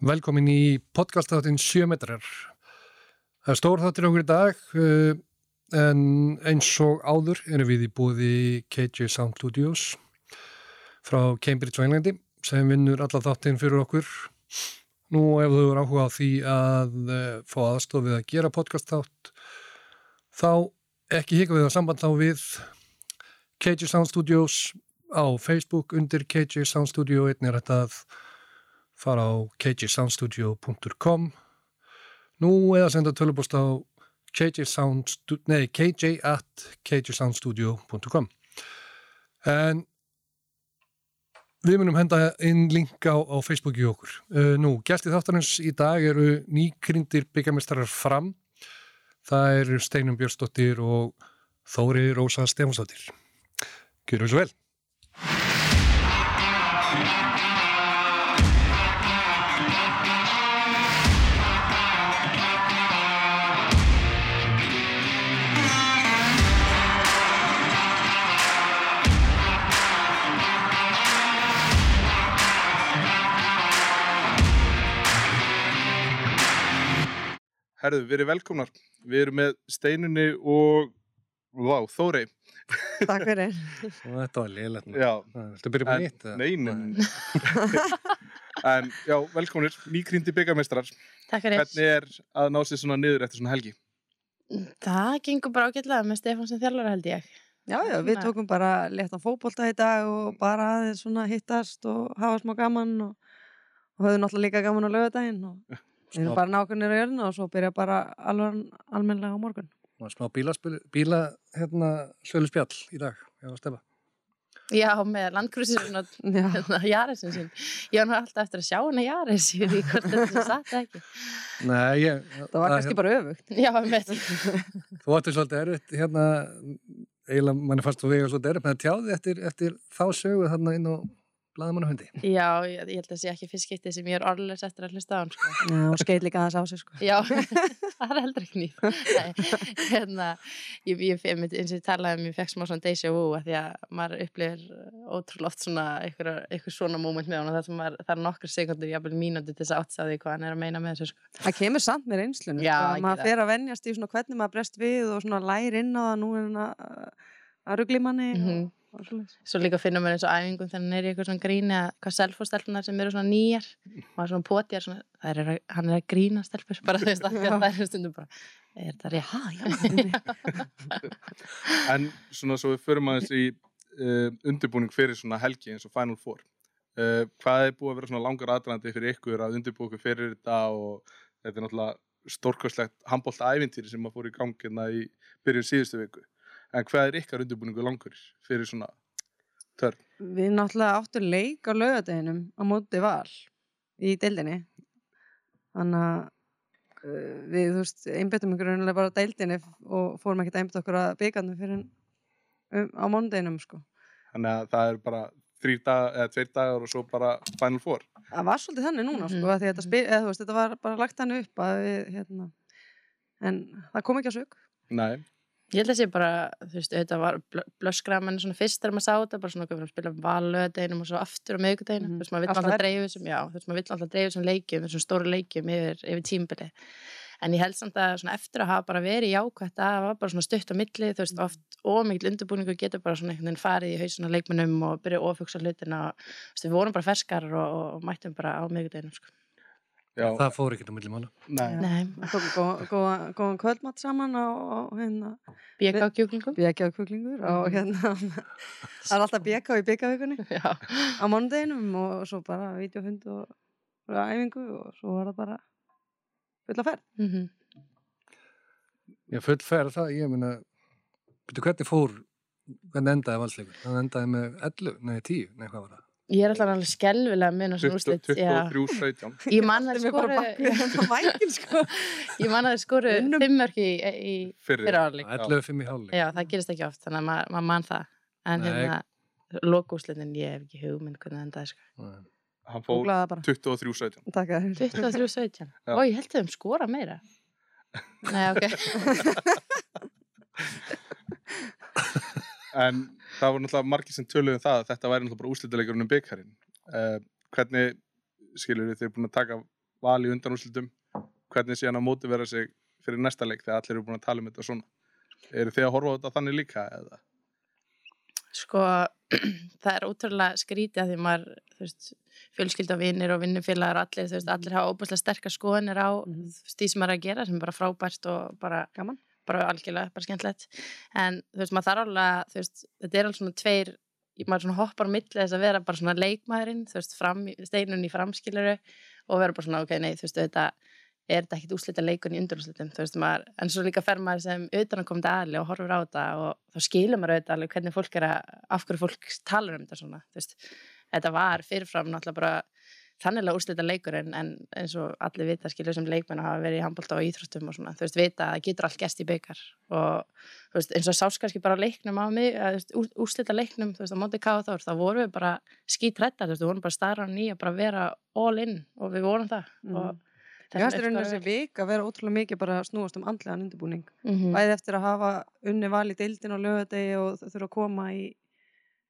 Velkomin í podcastáttin 7 metrar. Það er stór þáttir okkur í dag uh, en eins og áður erum við í búði KJ Sound Studios frá Cambridge og Englandi sem vinnur alla þáttin fyrir okkur. Nú ef þú eru áhuga á því að uh, fá aðstofið að gera podcast þátt þá ekki hika við að samband þá við KJ Sound Studios á Facebook undir KJ Sound Studio einnig er þetta að fara á kjsoundstudio.com nú eða senda tölubúst á kjsound, nei, kj at kjsoundstudio.com en við munum henda inn link á, á Facebook í okkur. Uh, nú, gæsti þáttarins í dag eru nýkrindir byggjamestrar fram. Það eru Steinum Björnsdóttir og Þóri Rósa Stefánsdóttir. Gjör svo vel. Herðu, við erum velkomnar. Við erum með Steinunni og Vá, Þórei. Takk fyrir. Þetta var liðlega. Já. Þetta byrja bara nýtt. nei, nei. en já, velkomnir, nýkrindi byggamestrar. Takk fyrir. Hvernig er að ná sér svona niður eftir svona helgi? Það gengur bara ágætlega með Stefán sem þjálfara held ég. Já, já, við tókum bara léttan fótbolta í dag og bara aðeins svona hittast og hafa smá gaman og, og höfðum náttúrulega líka gaman á lögadaginn og við erum bara nákvæmlega í örðinu og svo byrja bara alveg almennilega á morgun. Og smá bíla, hérna, sölu spjall í dag. Já, Stefa. Já, með landkrúsir og Já, Jarisin sín. Ég var nú alltaf eftir að sjá hana Jaris, ég veit hvort þetta satt eða ekki. Nei, ég... það var kannski bara öfugt. Já, með Þú ætti svolítið erfitt, hérna, eiginlega manni fannst þú vega svolítið erfitt með að tjáði eftir, eftir þá sögu þarna inn á blaðamannahundi. Já, ég, ég held að það sé ekki fyrst skiptið sem ég er orðlega eftir að hlusta á hann, sko. Já, og skeit líka aðeins á sig, sko. Já, það er heldur ekki nýtt. Nei, hérna, ég, ég, eins og ég talaði um, ég fekk smá svona deja vu að því að maður upplifir ótrúlega oft svona eitthvað, svona moment með hann og það, sem maður, það er nokkur sekundur, jafnvel mínúti til þess að átta því hvað hann er að meina með þessu, sko. Það kemur samt með reynslunum, Já, sko. ekki Maður það. fer að venjast í svona hvernig maður brest við og svona læri inn á það nú en að, að ruggli manni Mhm. og, og svoleiðis. Svo líka finnum við eins og æfingum þegar hann er í eitthvað svona gríni að hvað selfostelpunar sem eru svona nýjar og svona potjar svona, er, að- hann er að grína stelpur bara veist að það er stundum bara er það rétt? Ha, já, En svona svo við förum aðeins í uh, undirbúning fyrir svona helgi eins og Final Four. Uh, hvað er búið að vera svona langar aðdraðandi fyrir ykkur að undirbúa ykkur fyrir þetta og þetta er náttúrulega stórkostlegt handbólta ævintýri sem að fór í gangina í byrjun síðustu viku. En hvað er ykkar undirbúningu langur fyrir svona törn? Við náttúrulega áttum leik á laugardeginum á móti val í deildinni. Þannig að uh, við, þú veist, einbyttum ykkur raunlega bara á deildinni og fórum ekkert að einbytta okkur að byggarnum fyrir um, á móndeginum, sko. Þannig að það er bara þrýr dagar eða tveir dagar og svo bara Final Four. Það var svolítið þannig núna, sko, Mhm. að þetta, spil, eða, veist, þetta var bara lagt hann upp að við, hérna, en það kom ekki að sög. Nei, Ég held að sé bara, þú veist, auðvitað var blöskraman svona fyrst þegar maður sá þetta, bara svona okkur fyrir að spila valöðdeginum og svo aftur á miðgudeginum, Mhm. þú veist, maður vill Alltaf dreifið þessum, já, þú veist, maður vill alltaf dreifið þessum leikjum, þessum stóru leikjum yfir, yfir tímbili. En ég held samt að svona eftir að hafa bara verið jákvætt að það var bara svona stutt á milli, þú veist, oft ómikil undirbúningu getur bara svona einhvern veginn farið í hausuna leikmunum og byrja ofugsa hlutina þú veist, við vorum bara ferskar og, og, mættum bara á miðgudeginum, sko. Já, Það fór ekkert á milli mála. nei. Nei, Við tókum góðan góða, góða kvöldmatt saman á, á hérna, á kuklingur og hérna, það er alltaf bjökja í byggavíkunni. Já. á mánudeginum og svo bara videofund og, og æfingu og svo var það bara fulla ferð. Mm Ég fullferð það, ég meina, betur hvernig fór, hvernig endaði valsleikur? Það endaði með 11, nei 10, nei hvað var það? Ég er alltaf alveg skelvilega með svona 20 úrslit. já. 23, 17. Ég man að þeir er skoru, sko. ég man að þeir skoru Unnum. fimmörk í, fyrra áleik. 11-5 í hálfleik. Já, það gerist ekki oft, þannig að maður ma man það. En Nei. hérna, lokúslitin, ég hef ekki hugmynd hvernig það endaði, sko. Hann fór Googlaði það bara. 23, 17. Takk að þér. 23-17. Já. Ó, ég held að þeim skora meira. Nei, ok. En það voru náttúrulega margir sem töluðu um það að þetta væri náttúrulega bara úslitaleikurinn um byggarinn. Uh, hvernig, skilur við, þeir búin að taka val í undanúslitum hvernig sé hann að mótivera sig fyrir næsta leik þegar allir eru búin að tala um þetta svona eru þið að horfa á þetta þannig líka eða? Sko, það er ótrúlega skrítið að því maður, þú veist, fjölskyldavinir og vinnufélagar og allir, þú veist, allir hafa óbúslega sterkar skoðanir á þú veist, því sem maður er að gera sem er bara frábært og bara, Gaman. Bara algjörlega, bara skemmtilegt. En þú veist, maður þarf alveg þú veist, þetta er alveg svona tveir, maður svona hoppar á milli þess að vera bara svona leikmaðurinn, þú veist, fram, steinun í framskiluru og vera bara svona, ok, nei, þú veist, þetta er þetta ekkit úslita leikun í undurúslitum, þú veist, maður, en svo líka fer maður sem utanakomandi aðli og horfur á þetta og þá skilur maður auðvitað alveg hvernig fólk er að, af hverju fólk talar um þetta svona, þú veist, þetta var fyrirfram náttúrulega bara þannilega úrslita leikur en, en eins og allir vita skilur sem leikmenn hafa verið í handbólta og íþróttum og svona, þú veist, vita að það getur allt gæst í byggar og þú veist, eins og sást kannski bara á leiknum á mig, að, veist, úr, úrslita leiknum, þú veist, á móti káða þór, þá vorum við bara skítrættar, þú veist, við vorum bara starra nýja, bara vera all in og við vorum það Mhm. og Ég veist raunin þessi vik að vera ótrúlega mikið bara að snúast um andlegan undirbúning. mm Bæði eftir að hafa unni val í deildin og lögadegi og þurfa að koma í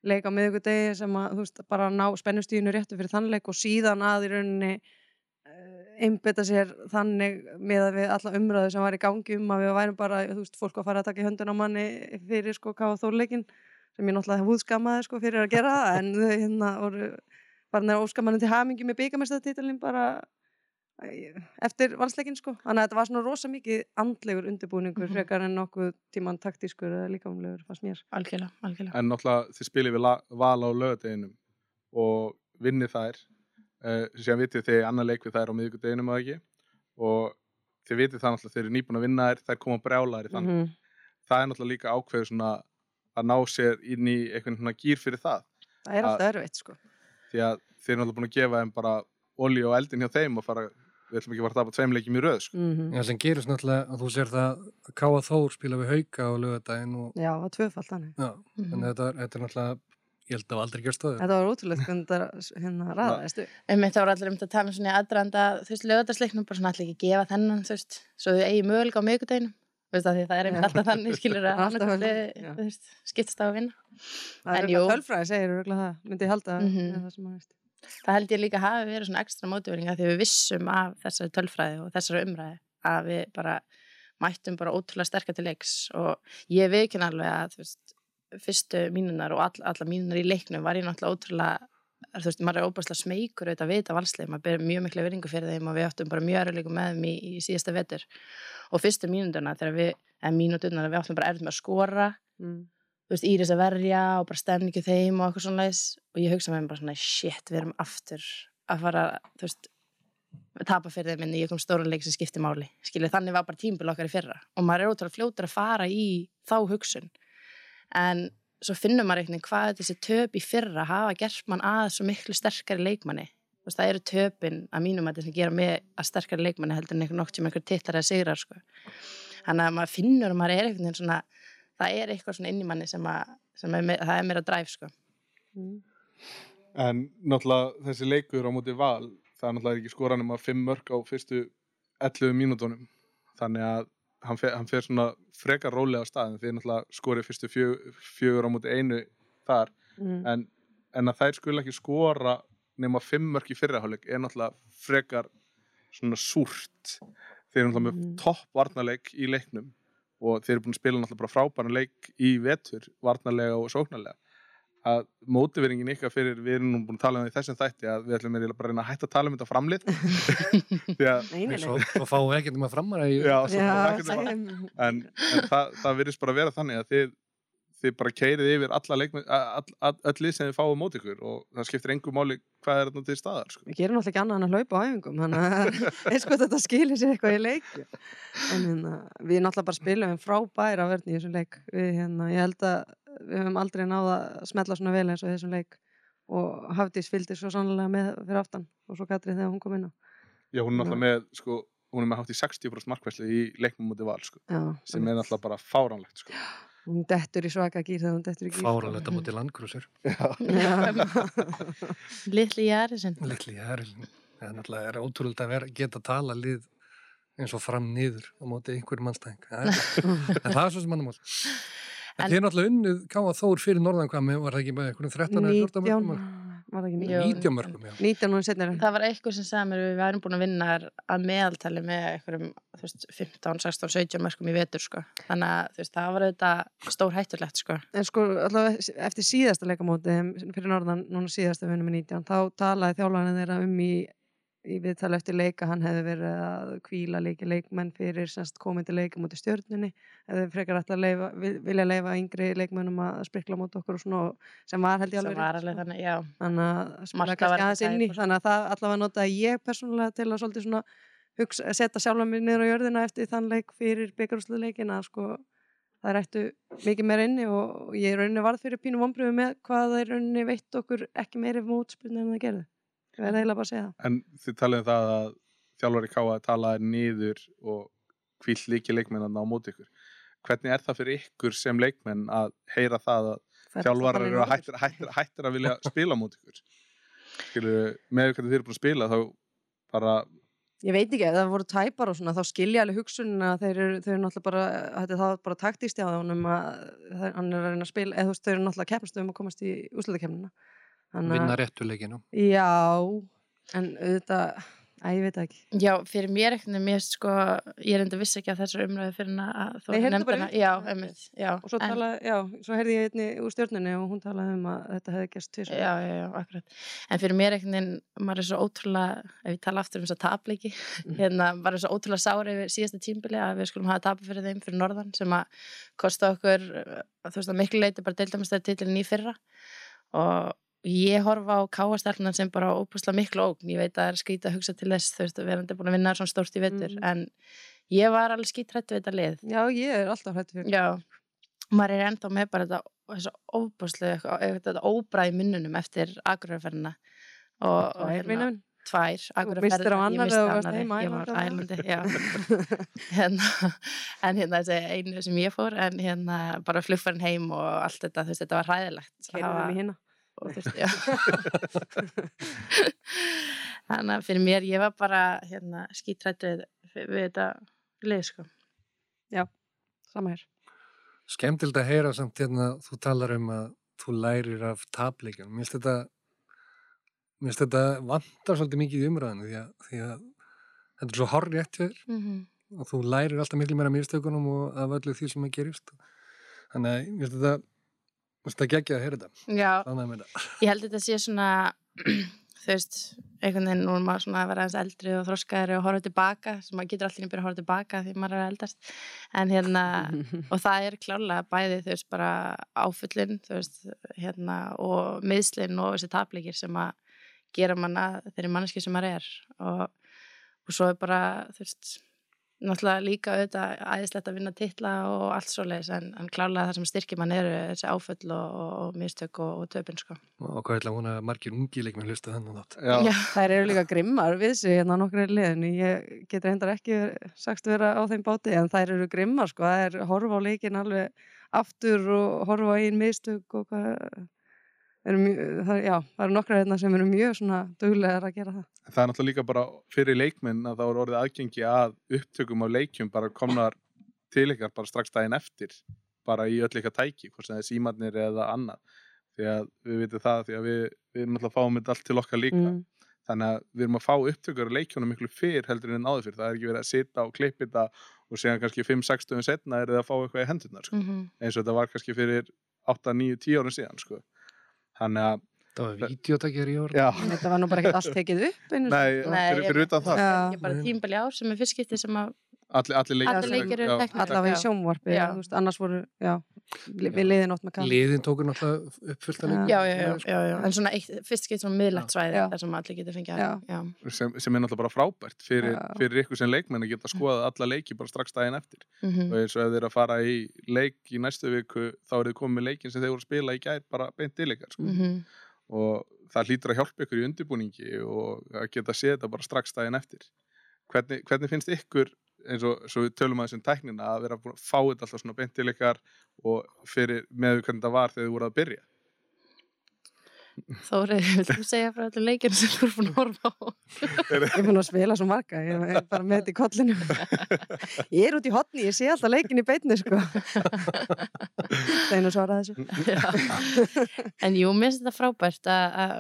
leik á miðugudegi sem að, þú veist, bara ná spennustíðinu réttu fyrir þann leik og síðan að í rauninni uh, einbeta sér þannig með að við alla umræðu sem var í gangi um að við værum bara, þú veist, fólk að fara að taka í höndun á manni fyrir sko káða þórleikin sem ég náttúrulega húðskamaði sko fyrir að gera en þau hérna voru bara neður óskamanni til hamingi með byggamestatitlin bara eftir valsleikin sko. Þannig að þetta var svona rosa mikið andlegur undirbúningur Mhm. frekar en nokkuð tíman taktískur eða líkamlegur fannst mér. Algjörlega, algjörlega. En náttúrulega þið spilið við val á lögadeginum og vinnið þær. Uh, sem vitið þið annar leik við þær á miðvikudeginum að ekki? Og þið vitið það náttúrulega þeir eru nýbúin að vinna þær þær koma brjálæðir í þannig Mhm. það er náttúrulega líka ákveður svona að ná sér inn í einhvern svona gýr fyrir það. Það er alltaf erfitt sko. því að þeir eru náttúrulega búin að gefa þeim bara olí og eldin hjá þeim og fara við ætlum ekki að fara að tapa tveim leikjum í röð sko. mm Já, sem gerist náttúrulega að þú sér það að Káa Þór spila við Hauka á lögadaginn og já, það var tvöfald þannig já, Mhm. en þetta, er- þetta er náttúrulega ég held að það var aldrei gerst stöður. þetta var ótrúlegt hvernig þetta hérna ræðaðist upp. Einmitt þá voru allir um þetta að tala um svona aðdraðanda, þú veist, lögadagsleiknum bara svona allir ekki gefa þennan, þú veist, svo þau eigi möguleika á þú því það er einmitt alltaf þannig, skilur að þú skiptast á að vinna. það En er eitthvað tölfræði segir það myndi ég halda Mhm. með það að held ég líka hafi verið svona ekstra mótiveringa því við vissum af þessari tölfræði og þessari umræði að við bara mættum bara ótrúlega sterkar til leiks og ég veikinn alveg að, veist, fyrstu mínunar og all, alla mínunar í leiknum var ég náttúrulega ótrúlega þú veist, maður er óbærslega smeykur auðvitað að vita valsleik, maður ber mjög mikla veringu fyrir þeim og við áttum bara mjög erfiðleikum með þeim í, í síðasta vetur og fyrstu mínutuna þegar við, eða mínutuna við áttum bara með að skora mm. Þú veist, Íris að verja og bara stemningu þeim og eitthvað svona leis og ég hugsa með mér bara svona, shit, við erum aftur að fara, þú veist tapa fyrir þeim en ég kom stóra leik sem skipti máli. Skilur, þannig var bara tímbil okkar í fyrra. Og maður er ótrúlega fljótur að fara í þá hugsun. En svo finnum maður einhvern veginn hvað þessi töp í fyrra hafa gert mann að svo miklu sterkari leikmanni. Þú veist, það eru töpin að mínum að þetta gera mig að sterkari leikmanni heldur en einhvern nokk sem einhver titlar eða sigrar sko. þannig að maður finnur að maður er einhvern veginn svona það er eitthvað svona inn í manni sem, að, sem er, það er meira dræf sko. Mm. en náttúrulega þessi leikur á móti val það er náttúrulega ekki skoran um að fimm mörg á fyrstu 11 mínútonum þannig að hann fer, hann fer svona frekar rólega á staðin því náttúrulega skorið fyrstu fjög, fjögur á móti einu þar Mm. en, en að þær skul ekki skora nema fimm mörg í fyrraháleik er náttúrulega frekar svona súrt þeir eru náttúrulega með topp varnarleik í leiknum og þeir eru búin að spila náttúrulega bara frábæran leik í vetur varnarlega og sóknarlega að mótiveringin ykkar fyrir við erum nú búin að tala um það í þessum þætti að við ætlum bara að reyna að hætta að tala um þetta framlið. Svo fáum við ekkert um að framara í já, svo Já, er- en, en það, það virðist bara að vera þannig að þið, þið bara keirið yfir alla leikmenn, all, all, öll lið sem þið fáið mót ykkur og það skiptir engu máli hvað er þarna til staðar sko. við gerum náttúrulega ekki annað en að hlaupa á æfingum þannig að og þetta skilir sér eitthvað í leik. En hérna, við náttúrulega bara spilum frábæra verðni í þessum leik. Við, hérna, ég held að við höfum aldrei náða að smetla svona vel eins og þessum leik. Og Hafdís fylgdi svo sannlega með fyrir aftan og svo Katri þegar hún kom inn á. Já, hún er náttúrulega með sko, hún er með hátt í 60% markvæsli í leiknum móti val sko, sem er náttúrulega bara fáránlegt sko. hún dettur í svaka gýr þegar hún dettur í gýr fáralegt á móti landgrúsur Já. litli Jærisinn litli jærilin það er náttúrulega er ótrúlega að vera, geta tala lið eins og fram niður á móti einhverjum mannstæðing. En það er svo sem en En- þið er náttúrulega unnið Káa Þór fyrir Norðankvami var það ekki með einhverjum 13 eða 14 19 mörgum var það ekki Jú. 19 mörgum, já. 19 og setnir Það var eitthvað sem sagði mér að við værum búin að vinna að meðaltali með veist, 15, 16, 17 mörgum í vetur sko. þannig að veist, það var auðvitað stór hættulegt sko. En sko, allavega eftir síðasta leikamóti fyrir norðan, núna síðasta við með 19 þá talaði þjálfarnir þeirra um í, í viðtali eftir leika hann hefði verið að kvíla leiki leikmenn fyrir semst komandi leika múti stjörnunni hefði frekar ætti að leifa, vil- vilja leifa yngri leikmennum að sprikla móti okkur og svona sem var held ég alveg var alveg sko. þannig, þannig að spila kannski aðeins inn í þannig að það allavega notaði ég persónulega til að svolítið svona hugsa, setja sjálfa mér niður á jörðina eftir þann leik fyrir byggarúsluleikin að sko. Það eftir mikið meira inni og ég er rauninni varð fyrir pínu vonbröfu með hvað það er rauninni veitt okkur ekki meiri mótspilni en það gerði ég verði eiginlega bara að segja það En þið talið um það að þjálfari káa talaði niður og kvill líki leikmennarna á móti ykkur. Hvernig er það fyrir ykkur sem leikmenn að heyra það að þannig eru að hættir, hættir, hættir að vilja spila móti ykkur? Skilur, með hvernig þið eru búin að spila þá bara, Ég veit ekki, ef það voru tæpar og svona, þá skilja alveg hugsunina að þeir eru, þeir eru náttúrulega bara, þetta er það bara taktíst hjá honum að hann er að reyna að spila, eða þú veist, þeir eru náttúrulega keppnast um að komast í úslutakefnina. Vinna réttuleikinu. Já, en auðvitað, að ég veit ekki. Já, fyrir mér ekkert mér sko, ég er enda vissi ekki að þessar umræðu fyrir hana að þú bara hana Já, einmitt, já Og svo en- talaði, já, svo heyrði ég einni úr stjórnunni og hún talaði um að þetta hefði gæst tvisar. Já, já, já, akkurat. En fyrir mér veginn, maður er svo ótrúlega, ef ég tala aftur um þess að tapleiki, Mm. hérna, maður er svo ótrúlega sári yfir síðasta tímbili að við skulum hafa tapað fyrir þeim fyrir norðan sem að kosta okkur, þú veist, að miklu leiti bara fyrra og ég horfa á káastelpunan sem bara óbúslega miklu ógn. Ég veit að það er skrítið að hugsa til þess, þú veist, að verandi búin að vinna svona stórt í vetur, Mhm. en ég var alveg skítrætt við þetta lið. Já, ég er alltaf hrættu fyrir. Já, maður er ennþá með bara þetta, þessu óbúslega, þetta óbræði munnunum eftir agrarferðina og, og minn. tvær og varst heima á ég var Ælandi. já hérna, en hérna þessi einu sem ég fór en hérna bara flugfærin heim og allt þetta, þú veist, þetta var hræðilegt og þú veist, já þannig að fyrir mér, ég var bara hérna skítrætt við, við þetta lið, sko Sama hér. Skemmtild að heyra samt hérna, þú talar um að þú lærir af tapleikjum. Mér finnst þetta, mér finnst þetta vantar svolítið mikið í umræðinu því að, því að þetta er svo horrið þér mm -hmm. og þú lærir alltaf miklu meira af mistökunum og af öllu því sem að gerist. Þannig að mér finnst þetta, þetta geggjað að heyra þetta. Já, ég held að þetta sé svona þú veist, einhvern veginn nú er maður svona að vera aðeins eldri og þroskaðri og horfa tilbaka, sem maður getur allir að byrja að horfa tilbaka því maður er eldast. En hérna, og það er klálega bæði þú veist, bara áfullin þú veist, hérna, og miðslinn og þessi tapleikir sem að gera manna þeirri manneski sem maður er. Og, og svo er bara þú veist, náttúrulega líka auðvitað æðislegt að vinna titla og allt svoleiðis en, en klálega það sem styrkir mann eru þessi áfull og, og, og mistök og, og töpinn sko. Og hvað ætla hún að margir ungi leikmenn hlusta já, Já. Þær eru líka grimmar við sig hérna nokkru liðin. Ég get reyndar ekki sagst vera á þeim báti en þær eru grimmar sko. Það er horfa á leikin alveg aftur og horfa á einn mistök og hvað mjög, það, já, það eru nokkra hérna sem eru mjög svona duglegar að gera það. það er náttúrulega líka bara fyrir leikmenn að það voru orðið aðgengi að upptökum af leikjum bara komnar til ykkar bara strax daginn eftir bara í öll ykkar tæki, hvort sem það er símarnir eða annað, því að við vitum það því að við, við erum náttúrulega að fáum þetta allt til okkar líka, Mm. þannig að við erum að fá upptökur af leikjónum miklu fyrr heldur en áður fyrir, það er ekki verið að sita og klippa þetta og síðan kannski 5-6 stöðum setna er það að fá eitthvað í hendurnar sko. Mm eins og þetta var kannski fyrir 8-9-10 árum síðan sko. Þannig að, Það var videótakjar í orð. já, Þetta var nú bara ekkert allt tekið upp einu nei, fyrir, utan það. Ég bara tímbali ár sem er fyrst skipti sem að allir, allir leikir, Allir leikir eru teknir. allavega í veist, annars voru, já, við liðin ótt með kall Liðin tókur náttúrulega uppfyllt að Já. leikmenn. já, já, já, já, já. en svona eitt, fyrst skipt svona miðlægt svæði þar sem allir getur fengið sem, sem er náttúrulega bara frábært fyrir, fyrir ykkur sem leikmenn að geta skoðað alla leiki bara strax daginn eftir Mm og eins og ef þið eru að fara í leik í næstu viku þá eru þið komið með leikin sem þeir voru að spila í gær bara beint til ykkar sko. -hmm. og það hlýtur að hjálpa ykkur í undirbúningi og að geta séð þetta bara strax daginn eftir hvernig, hvernig finnst ykkur eins og svo við tölum aðeins um tæknina að vera búin að fá þetta alltaf svona beint til ykkar og fyrir með hvernig það var þegar þið voru að byrja Þórið, vil þú segja frá þetta leikinu sem þú er búin að horfa á? Ég er búin að spila svo marga, ég er bara með þetta í kollinu. Ég er út í hotni, ég sé alltaf leikin í beinni, sko. Steinu svaraði þessu. En jú, mér finnst þetta frábært að, að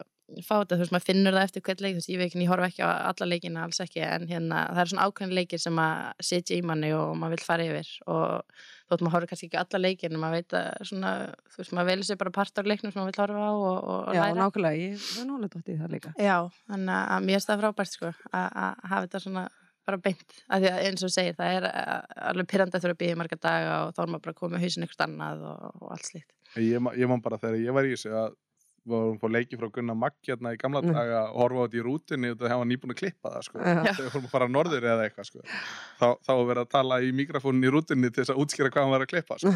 fá þetta, þú veist, maður finnur það eftir hvert leik, þú veist, ég veit ekki, ég horfa ekki á alla leikina alls ekki, en hérna, það er svona ákveðin leikir sem að sitja í manni og maður vil fara yfir og þótt maður horfa kannski ekki á alla leikina, maður veit að svona, þú veist, maður velur sér bara part af leiknum sem maður vil horfa á og, og, Já, læra. nákvæmlega, ég er nálega dótt í það líka. Já, þannig að- mér er það frábært sko að að hafa þetta svona bara beint af því að eins og segir, það er alveg pyrrandi að þurfa að býja marga daga og þá er maður bara að koma með hausin eitthvað annað og, og allt slíkt Ég, ma- ég man bara þegar ég var í þessu að vorum fór leiki frá Gunnar Magg hérna í gamla Mm. daga og horfa á þetta í rútinni og það var nýbúin að klippa það sko. Já. þegar við fórum að fara norður eða eitthvað sko. þá, þá verið að tala í mikrofónin í rútinni til þess að útskýra hvað hann var að klippa sko.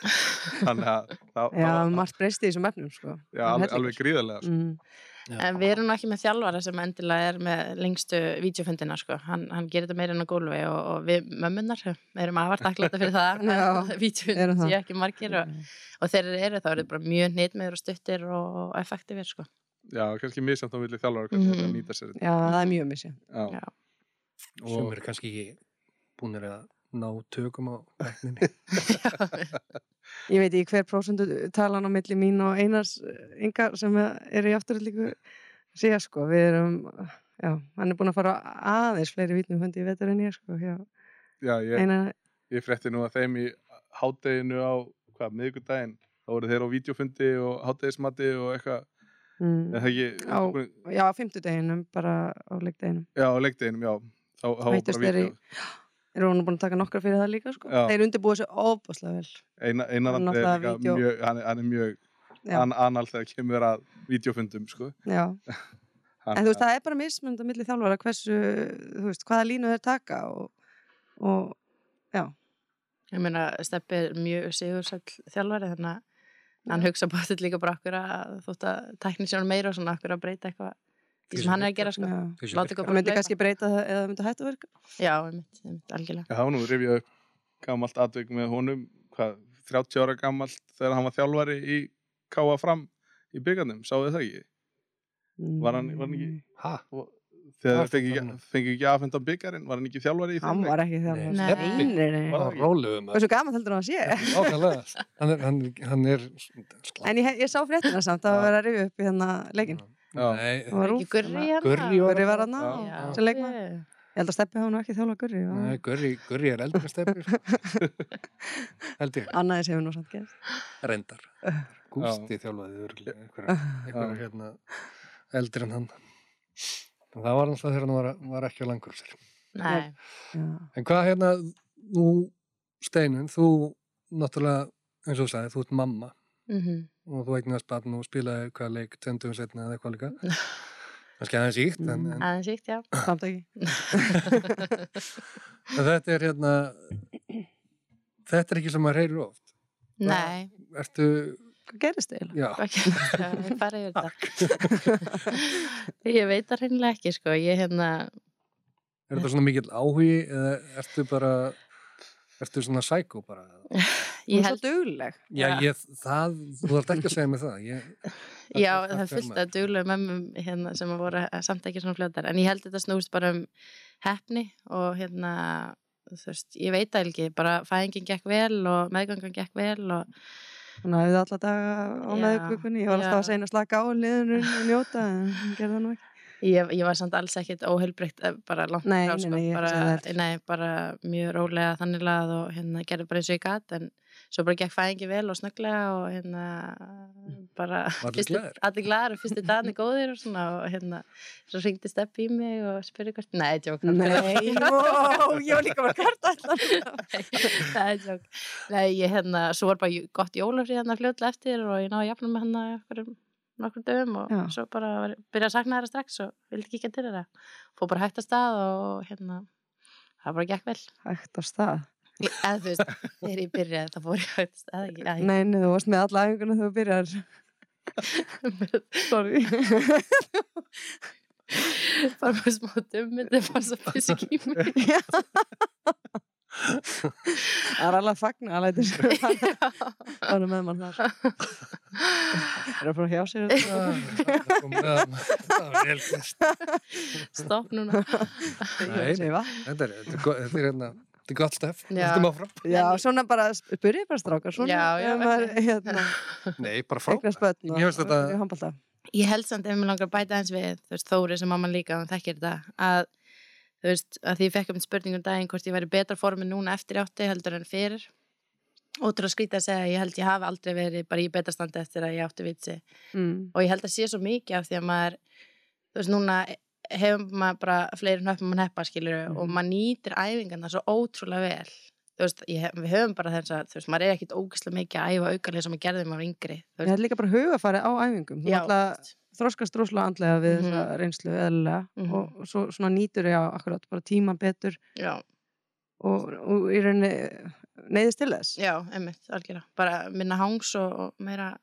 þannig að það, Já, var margt breyst í þessum efnum, sko. já, alveg, alveg gríðarlega sko. Mm. En við erum ekki með þjálfara sem endilega er með lengstu vídeofundina sko, hann, hann gerir þetta meira enn á gólfi og, og við mömmunar erum afart aðklata fyrir það að það. sé ekki margir og, og þeir eru þá eru bara mjög nýtmeður og stuttir og, effektivir sko. já, kannski misjæmt á villi þjálfara hvernig Mhm. þetta nýta sér þetta Já, það er mjög misja. já. Já. sem er kannski ekki búinir að ná tökum á vegninni. Ég veit ekki hver prósendu talan á milli mín og einars yngar sem eru í afturöldingu síðan, sko. Við erum, já, hann er búin að fara aðeins fleiri vítnum hundi í vetur en ég, sko. Já, já, ég, einar, ég frétti nú að þeim í hádeginu á, hvað, miðvikudaginn þá voru þeir á vídeofundi og hádegismati og eitthvað, mm, ekki já, á fimmtudeginum, bara á leikdeginum. já, á leikdeginum, já þá, þá bara þeir í- vídeo Eru búin að taka nokkra fyrir það líka, sko. Já. Þeir undirbúið sér óbúslega vel. Einar, einar Hann er hann, er- hann er mjög Já, an, anal þegar kemur að vídeofundum, sko. já. Hann, En þú veist, það er bara mismund á milli þjálfara hversu, þú veist, hvaða línu þeir taka og, og Ég meina, Steppi er mjög sigursæll þjálfari þannig að hann hugsa þetta líka bara okkur að þótt að tækni sér meira og svona okkur að breyta eitthvað því sem hann er að gera sko. já. Það myndi kannski breyta það eða það myndi hætta að virka. Já, einmitt, einmitt, algjörlega. Já, það var nú rifjað upp gamalt atvik með honum, hvað, 30 ára gamalt þegar hann var þjálfari í Káa fram í byggarnum, sáðu það ekki? Var hann- var hann ekki- Ha? Og Þegar þeir fengi, ekki- fengi ekki afhend á byggarinn, var hann ekki þjálfari í þeim Hann var ekki þjálfari. Nei. Nei, nei, það rólegum. Hversu gaman heldur hann að sé? Hann er, hann, hann er slapp. En ég, ég sá fréttina samt að Já. vera að rifja upp í hérna leikin. Gurri hérna? Gurri var hann á sem leikmaður. ég- held að Steppi hafa nú ekki þjálfað Gurri. Gurri, Gurri er eldri stefnir. Held ég. Annaðis hefur nú samt gerst. Reyndar. Gústi þjálfaði örgulega. Einhverja, hérna eldri en hann. En það var náttúrulega þegar hann var, var ekki á langur sér. Nei. En hvað hérna, nú Steinun, þú náttúrulega, eins og þú sagði, þú ert mamma mhm, og þú eignast barn og spilaði hvað leik tendum setna eða eitthvað líka. Kannski aðeins íkt, en, en, aðeins íkt, já. Samt ekki. þetta er hérna, þetta er ekki sem maður heyrir oft. Nei, Ertu, Hvað gerist eiginlega? ég fara yfir þetta. Ég veit það reynilega ekki, sko, ég hérna, er þetta svona mikill áhugi eða ertu bara, ertu svona sækó bara? Ég er svo held, dugleg. Já, ég, það, þú þarf ekki að segja mig það. Ég, já, það það maður. að duglega mömmum hérna sem að voru samt ekki svona fljótar, en ég held þetta snúst bara um hefni og hérna, þú veist, ég veit það ekki, bara fæðingin gekk vel og meðgangan gekk vel og Hún hafði alla daga á meðgökunni. Ég var alltaf að segja að slaka á liðinu og njóta en það nú ekki. Ég, ég var samt alls ekkit óheilbreykt eh, bara langt Nei, frá nei, sko, nei, ég bara, nei, bara mjög rólega þannig lað og hérna gerði bara eins og ég gat en svo bara gekk fæðingi vel og snögglega og hérna bara Allir glæðir og fyrstu dagni góðir og svona og hérna svo ringdi Steppi í mig og spurði hvert nei, tjók Nei, ó, ég var líka bara karta allan. það er tjók nei, ég hérna, svo var bara gott jólafrið hérna fljótlega eftir og ég náði að jafna með hérna okkur nokkur dögum og Já. svo bara var, byrja að sakna þeirra strax og vildi kíkja til þeirra fór bara hægt að stað og hérna það bara gekk vel Hægt á stað. Ég- eða þú veist, þegar ég byrjaði það fór ég hægt að stað ekki, eða Nei, nei, þú varst með alla æfinguna þegar þú byrjar. ekki Sorry. bara með smá dummindi bara svo fysik í mig Það er alveg að fagna að læta sér. Er með mann þar. Það er að fara hjá sér. þetta. það var vel gert. stopp núna þetta er, er, er hérna, þetta er gott stef. Já. Þetta má fram. Já, svona bara, spurði bara strákar. Svona, Já, já, maður, hérna, Nei, bara fram. eignast börn og handbolta. ég held samt ef mér langar að bæta eins við þú veist, Þóri sem mamma líka, hann þekkir þetta að þú veist, að því ég fekk um spurningum daginn hvort ég væri betra formi núna eftir átti heldur en fyrir. Ótrúlega skrítið að segja, ég held ég hafi aldrei verið bara í betra standi eftir að ég átti vitsi mm. og ég held að sé svo mikið af því að maður þú veist, núna hefur maður bara fleiri nöppum að neppa skilur og maður nýtir æfingarna svo ótrúlega vel. Þú veist, ég, hef- við höfum bara þess að þú veist, maður er ekkit ógislega mikið að æfa aukarlega sem maður gerði maður yngri Ég held líka bara hugafæri á æfingum. Þú Já, alltaf þroskast droslega andlega við Mhm. þessa reynslu eðlilega Mhm. og, og svo svona nýtur ég á akkurat bara tíma betur já, og, og í rauninni neyðist til þess. já, emmitt, algjörlega bara minna hangs og, og meira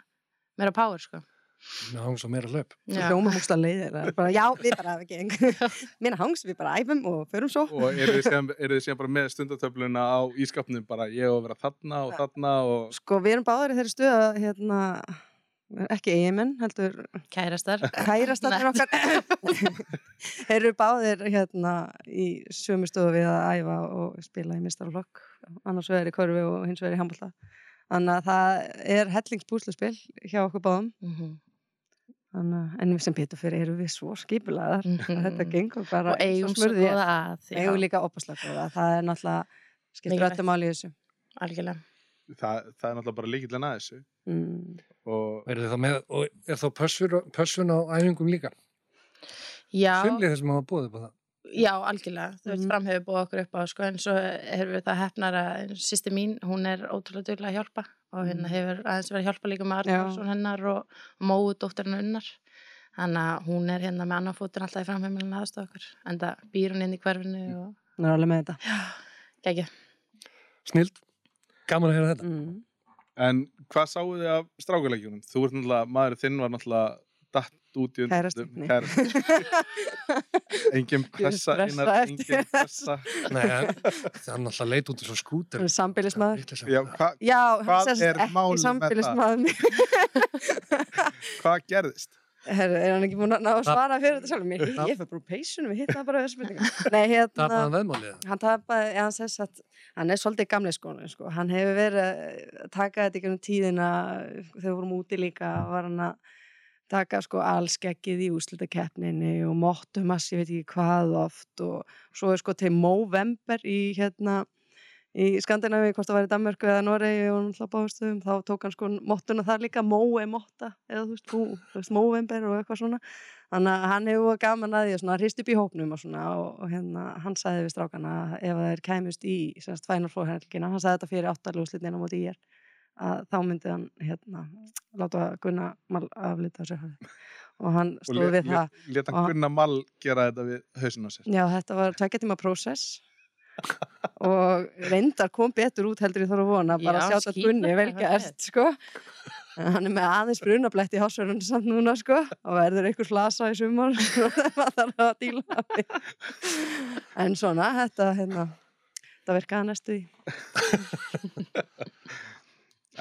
meira power, sko Með hangs og meira já, hljóma múksla leiðir. Bara, já, við bara geng. Minna hangs, við bara æfum og förum svo. og eru þið þið síðan bara með stundatöfluna á ískapnum bara ég að vera þarna og þarna og Sko, við erum báðir í þeirri stuð að hérna, ekki eigimenn, heldur kærastar. kærastatnir okkar. Þeir eru báðir hérna í sömu stofu við að æfa og spila í mistarflokk annars vegar í korfi og hins vegar í handbólta þannig að það er hellingspúsluspil hjá okkur báðum. Mhm. þannig, að- en við sem betur fyrir erum við svo skipulaðar Mhm. að þetta gengur bara og eigum svo góða að eigum líka opaslega það er náttúrulega skiptur öllum máli í þessu. Algjörlega. Það, það er náttúrulega bara að þessu. Mm. Og Verður þið þá með, og er þá pössun, pössun á æfingum líka? já, Sumlið þessum hafa búið upp á það. já, algjörlega þú veist, Mhm. fram hefur búið okkur upp á sko, en svo erum við það hefnar að sýsti mín, hún er ótrúlega duglega að hjálpa og hérna Mhm. hefur aðeins verið að hjálpa líka með Já. Arnarsson hennar og, Móu dóttirinn unnar þannig að hún er hérna með annan fótinn alltaf í framheimilin aðstofa okkur en það býr hún inn í hverfinu og það er alveg með þetta gegja Snild. Gaman að heyra þetta. mm. En hvað sáu þið af strákuleikjunum? Þú ert náttúrulega, maður þinn var náttúrulega datt út í nei. engin pressa einar, engin pressa Nei, það er náttúrulega leit út eins og skúter. sambilismæður. Já, hva, Já, Hvað er ekki með sambilismæður hvað gerðist? Herru, er hann ekki múin að ná að svara fyrir þetta sjálf mér? Ég fyrir bara úr peysunum, við hitta bara þessu spurninga. Nei, hérna, Tapaðan veðmálið. hann tapaði, ja, hann sess að hann er svolítið gamli skónu, sko. Hann hefur verið að taka þetta ekki um tíðina þegar við vorum úti líka, var hann að taka sko allskeggið í úslitakeppninni og mottumass, ég veit ekki hvað oft og svo er sko til Movember í hérna í Skandinavi, hvort það var í Danmörku eða Noregi og náttúrulega báðstöðum, þá tók hann sko mottuna þar líka, Móe motta eða þú veist, þú, þú veist, Movember og eitthvað svona. Þannig að hann hefur gaman að því að svona hrist upp í hópnum og svona og, og hérna, hann sagði við strákana að ef þeir kæmust í semst Final Four helgina, hann sagði þetta fyrir áttalúslitnina á móti í er að þá myndi hann hérna, láta Gunna mal aflita sér og hann Og stóð við það Leta Og- Gunnar Mall gera þetta við hausin á sér. Já, þetta var tvekja tíma prósess og reyndar kom betur út heldur ég þarf að vona bara Já, að sjá þetta Gunni vel það var gert sko. En hann er með aðeins brunablætt í hásverðunum samt núna sko og verður einhver slasa í sumar það þarf að díla en svona, þetta hérna, þetta virkaði næstu í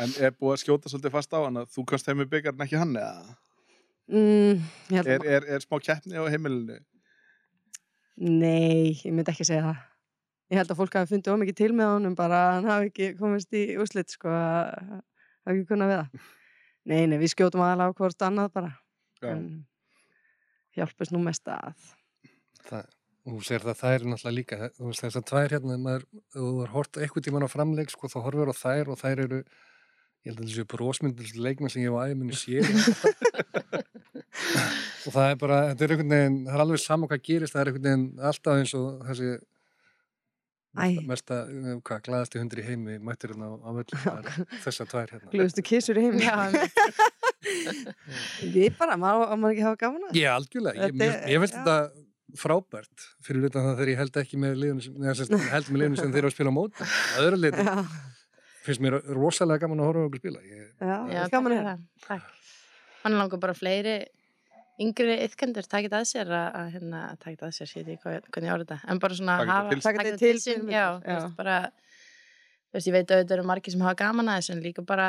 En er búið að skjóta svolítið fast á hann að þú kannst heim með byggarn ekki hann eða? mm, ég held Er, að, er, er smá keppni á heimilinu? Nei, ég myndi ekki segja það Ég held að fólk hafi fundið ómikið til með honum bara hann hafi ekki komist í úslit sko að hafi ekki kunnað við það Nei, nei, við skjótum aðalega á hvort annað bara Já. en hjálpist nú mest að Það, þú segir það, er náttúrulega líka, þú veist þess að tvær hérna, maður, þú er hort eitthvað tíman á framleik, sko, þá horfur á þær og þær eru, ég held að þessu brósmyndir leikmenn sem ég á æfuminu sé. og það er bara, þetta er einhvern veginn, það er alveg sama hvað gerist, það er einhvern veginn alltaf eins og þessi Æ. mesta, eh, hvað, glæðasti hundri í heimi mættir hérna á, á völlum, þessar tvær hérna. glöðustu kissur í heim Já, Við bara, maður á maður ekki að hafa gaman að Ég algjörlega, ég, ég finnst já. þetta frábært fyrir utan það þegar ég held ekki með neða, sem, held með liðinu sem þeir eru að spila á móti að öðru Já, finnst mér rosalega gaman að horfa á okkur spila ég, já, gaman að. Takk. Hann langar bara fleiri yngri yfkendur takit að sér að, að hérna, takit að sér, ég ekki hvað- hvernig ég orða þetta en bara svona þetta hafa taka þetta til sín, já, já. veist, bara veist, ég veit að þetta eru margir sem hafa gaman að þessu en líka bara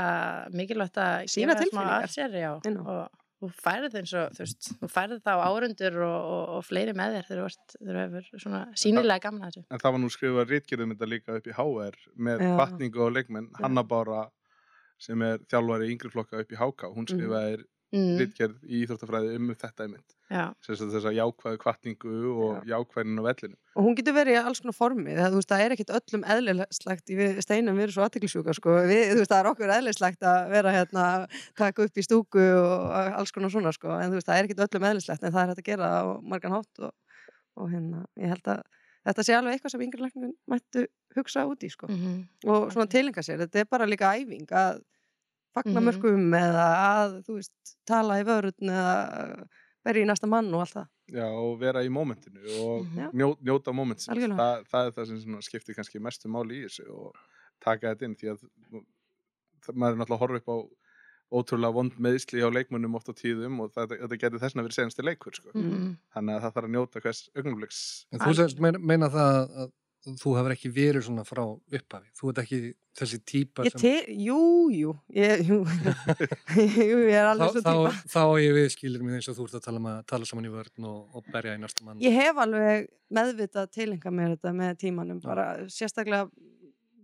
mikilvægt að smá tilfinningar. sér, á. og þú færið eins og, þú veist, þú færið þá árundur og, og, og fleiri með þér þegar þú hefur svona sínilega gaman að þessu. En það var nú skrifað rítgerðum þetta líka upp í HR með Já. hvatningu og leikmenn. Hanna Bára sem er þjálfari í yngri flokka upp í HK, hún Mhm. skrifaði mm, ritgerð í Íþróttafræði um þetta einmitt. Já, sagt þessa jákvæðu kvartningu og jákvæðin á vellinu og hún getur verið í alls konar formi. Það, veist, það er ekkit öllum eðlislegt við steinum við erum svo aðtiklisjúka sko. það er okkur eðlislegt að vera hérna, taka upp í stúku og alls konar svona sko. en veist, það er ekkit öllum eðlislegt en það er hægt að gera á margan hátt og, og hérna, ég held að þetta sé alveg eitthvað sem yngri læknum mættu hugsa út í sko. mhm, og svona tilenga sér, þetta er bara líka æfing að fagna Mhm. mörgum eða að, þú veist, tala í vörun eða verið í næsta mann og allt það Já, og vera í mómentinu og Mhm. Njó, njóta mómentsins. Þa, það er það sem skiptir kannski mestu máli í þessu og taka þetta inn því að það, maður er náttúrulega að horfa upp á ótrúlega vond meðsli á leikmönnum oft á tíðum og þetta, þetta getur þessna verið senasti leikur sko. mhm, Þannig að það þarf að njóta hvers augnumleiks. En þú semst meina, meina það að þú hefur ekki verið svona frá upphafi. Þú ert ekki þessi típa Ég te, jú, jú, ég, jú, jú, ég er alveg þá, svo þá, típa. þá á ég við skilir mig eins og þú ert að tala, um að tala saman í vörn og, og berja í næsta mann. Ég hef alveg meðvitað tilenga mér þetta með tímanum, bara sérstaklega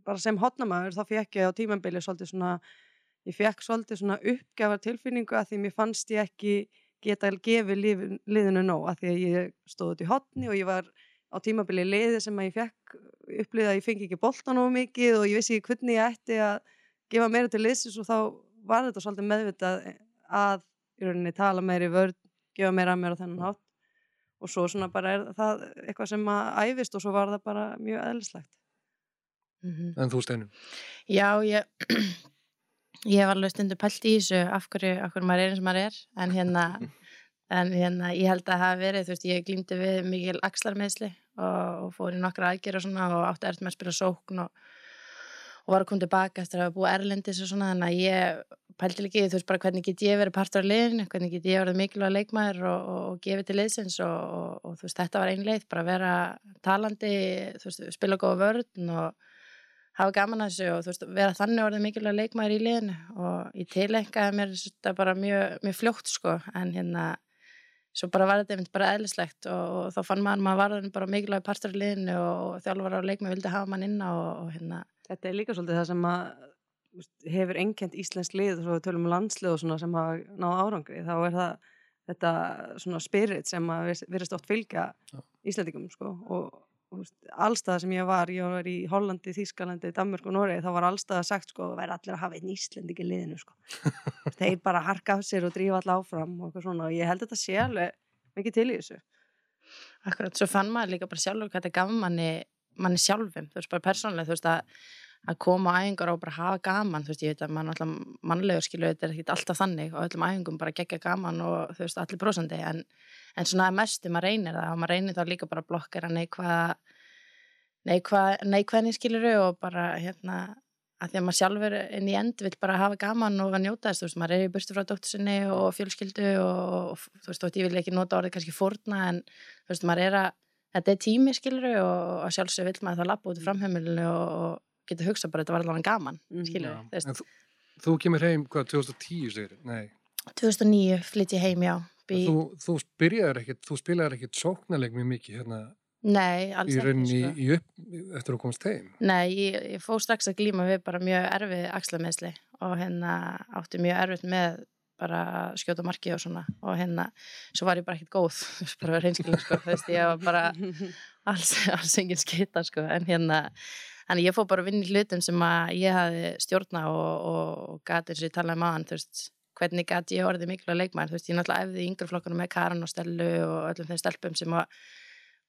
bara sem hotnamaður þá fekk ég á tímambili svolítið svona, ég fekk svolítið svona uppgjafar tilfinningu að því mér fannst ég ekki geta gefið líf, liðinu nóg að því að ég stóð út í hotni og ég var á tímabili liði sem að ég fekk upplýða að ég fengi ekki bolta nóg mikið og ég vissi ekki hvernig ég ætti að gefa meira til liðsins og þá var þetta svolítið meðvitað að í rauninni tala meira í vörn, gefa meira að mér á þennan hátt og svo svona bara er það eitthvað sem að æfist og svo var það bara mjög eðlislegt. mhm. En þú steinum. Já, ég, ég hef alveg stundu pælt í þessu af hverju, af hverju maður er eins og maður er en hérna, en hérna ég held að hafi verið, þú veist, ég glýmdi við mikil axlarmeðsli og, og fór í nokkra aðgerð og svona og átti eftir með að spila sókn og, og var að koma tilbaka eftir að hafa búið erlendis og svona. Þannig að ég pælti í, þú veist, bara hvernig get ég verið partur af liðinu, hvernig get ég verið mikilvæg leikmaður og, og, gefið til liðsins og, þú veist, þetta var ein leið, bara vera talandi, þú veist, spila góða vörn og hafa gaman að þessu og þú veist, vera þannig orðið mikilvæg leikmaður í liðinu. Og ég tilengaði mér þetta bara mjög, mjög fljótt sko. En hérna svo bara var þetta einmitt bara eðlislegt og, og þá fann maður maður var þannig bara mikilvæg partur í liðinu og, og þjálfara og leikmaður vildi hafa mann inn á og, og hérna Þetta er líka svolítið það sem að þú veist, hefur einkent íslensk lið og svo við tölum um landslið og svona sem hafa náð árangri þá er það þetta svona spirit sem að verðist oft fylgja Já. Íslandingum sko og allstað sem ég var, ég var í Hollandi, Þískalandi, Danmörk og Noregi þá var allstað sagt sko að væri allir að hafa einn Íslanding í liðinu sko. Þeir bara harka af sér og drífa allir áfram og eitthvað svona og ég held þetta sé alveg mikið til í þessu. Akkurat, svo fann maður líka bara sjálfur hvað þetta gaf manni, manni sjálfum, þú veist, bara persónlega, þú veist, að, að koma á æfingar og bara hafa gaman, þú veist, ég veit að mann alltaf mannlegur skilu, þetta er ekkit alltaf þannig og öllum æfingum bara gegja gaman og þú veist, allir brosandi, en, en svona að mestu maður reynir það og maður reynir þá líka bara að blokkera neikvað, neikvæðni skiluru og bara, hérna, að því að maður sjálfur inn í end vil bara hafa gaman og að njóta þess, þú veist, maður er í burtu frá dóttur sinni og fjölskyldu og, og þú veist, ég vil ekki nota orðið kannski fórna en þú veist, maður er að, þetta er tími skiluru og að sjálfsög vil maður það lappa út í framheimilinu og, og geta hugsa bara, þetta var allavega gaman, Mhm. skiluru, Já. þú þú, kemur heim, hvað, 2010 segir? Nei. 2009 flytt ég heim, já, bí, Þú, þú byrjaðir ekkit, þú spilaðir ekkit sóknarleik mjög mikið hérna nei, alls í ekki, rauninni sko. í, í upp, eftir að komast heim. Nei, ég, ég fóð strax að glíma við bara mjög erfið axlameðsli og hérna átti mjög erfitt með bara að skjóta marki og svona og hérna, svo var ég bara ekkert góð bara reynskilega, sko, þú veist, ég var bara alls, alls engin skita, sko, en hérna Þannig ég fór bara að vinna í hlutum sem að ég hafi stjórna og, og, gati eins og ég talaði maðan, þú veist, hvernig gati ég orðið mikilvæg leikmæður, þú veist, ég náttúrulega efði í yngri flokkunum með Karan og Stellu og öllum þeim stelpum sem að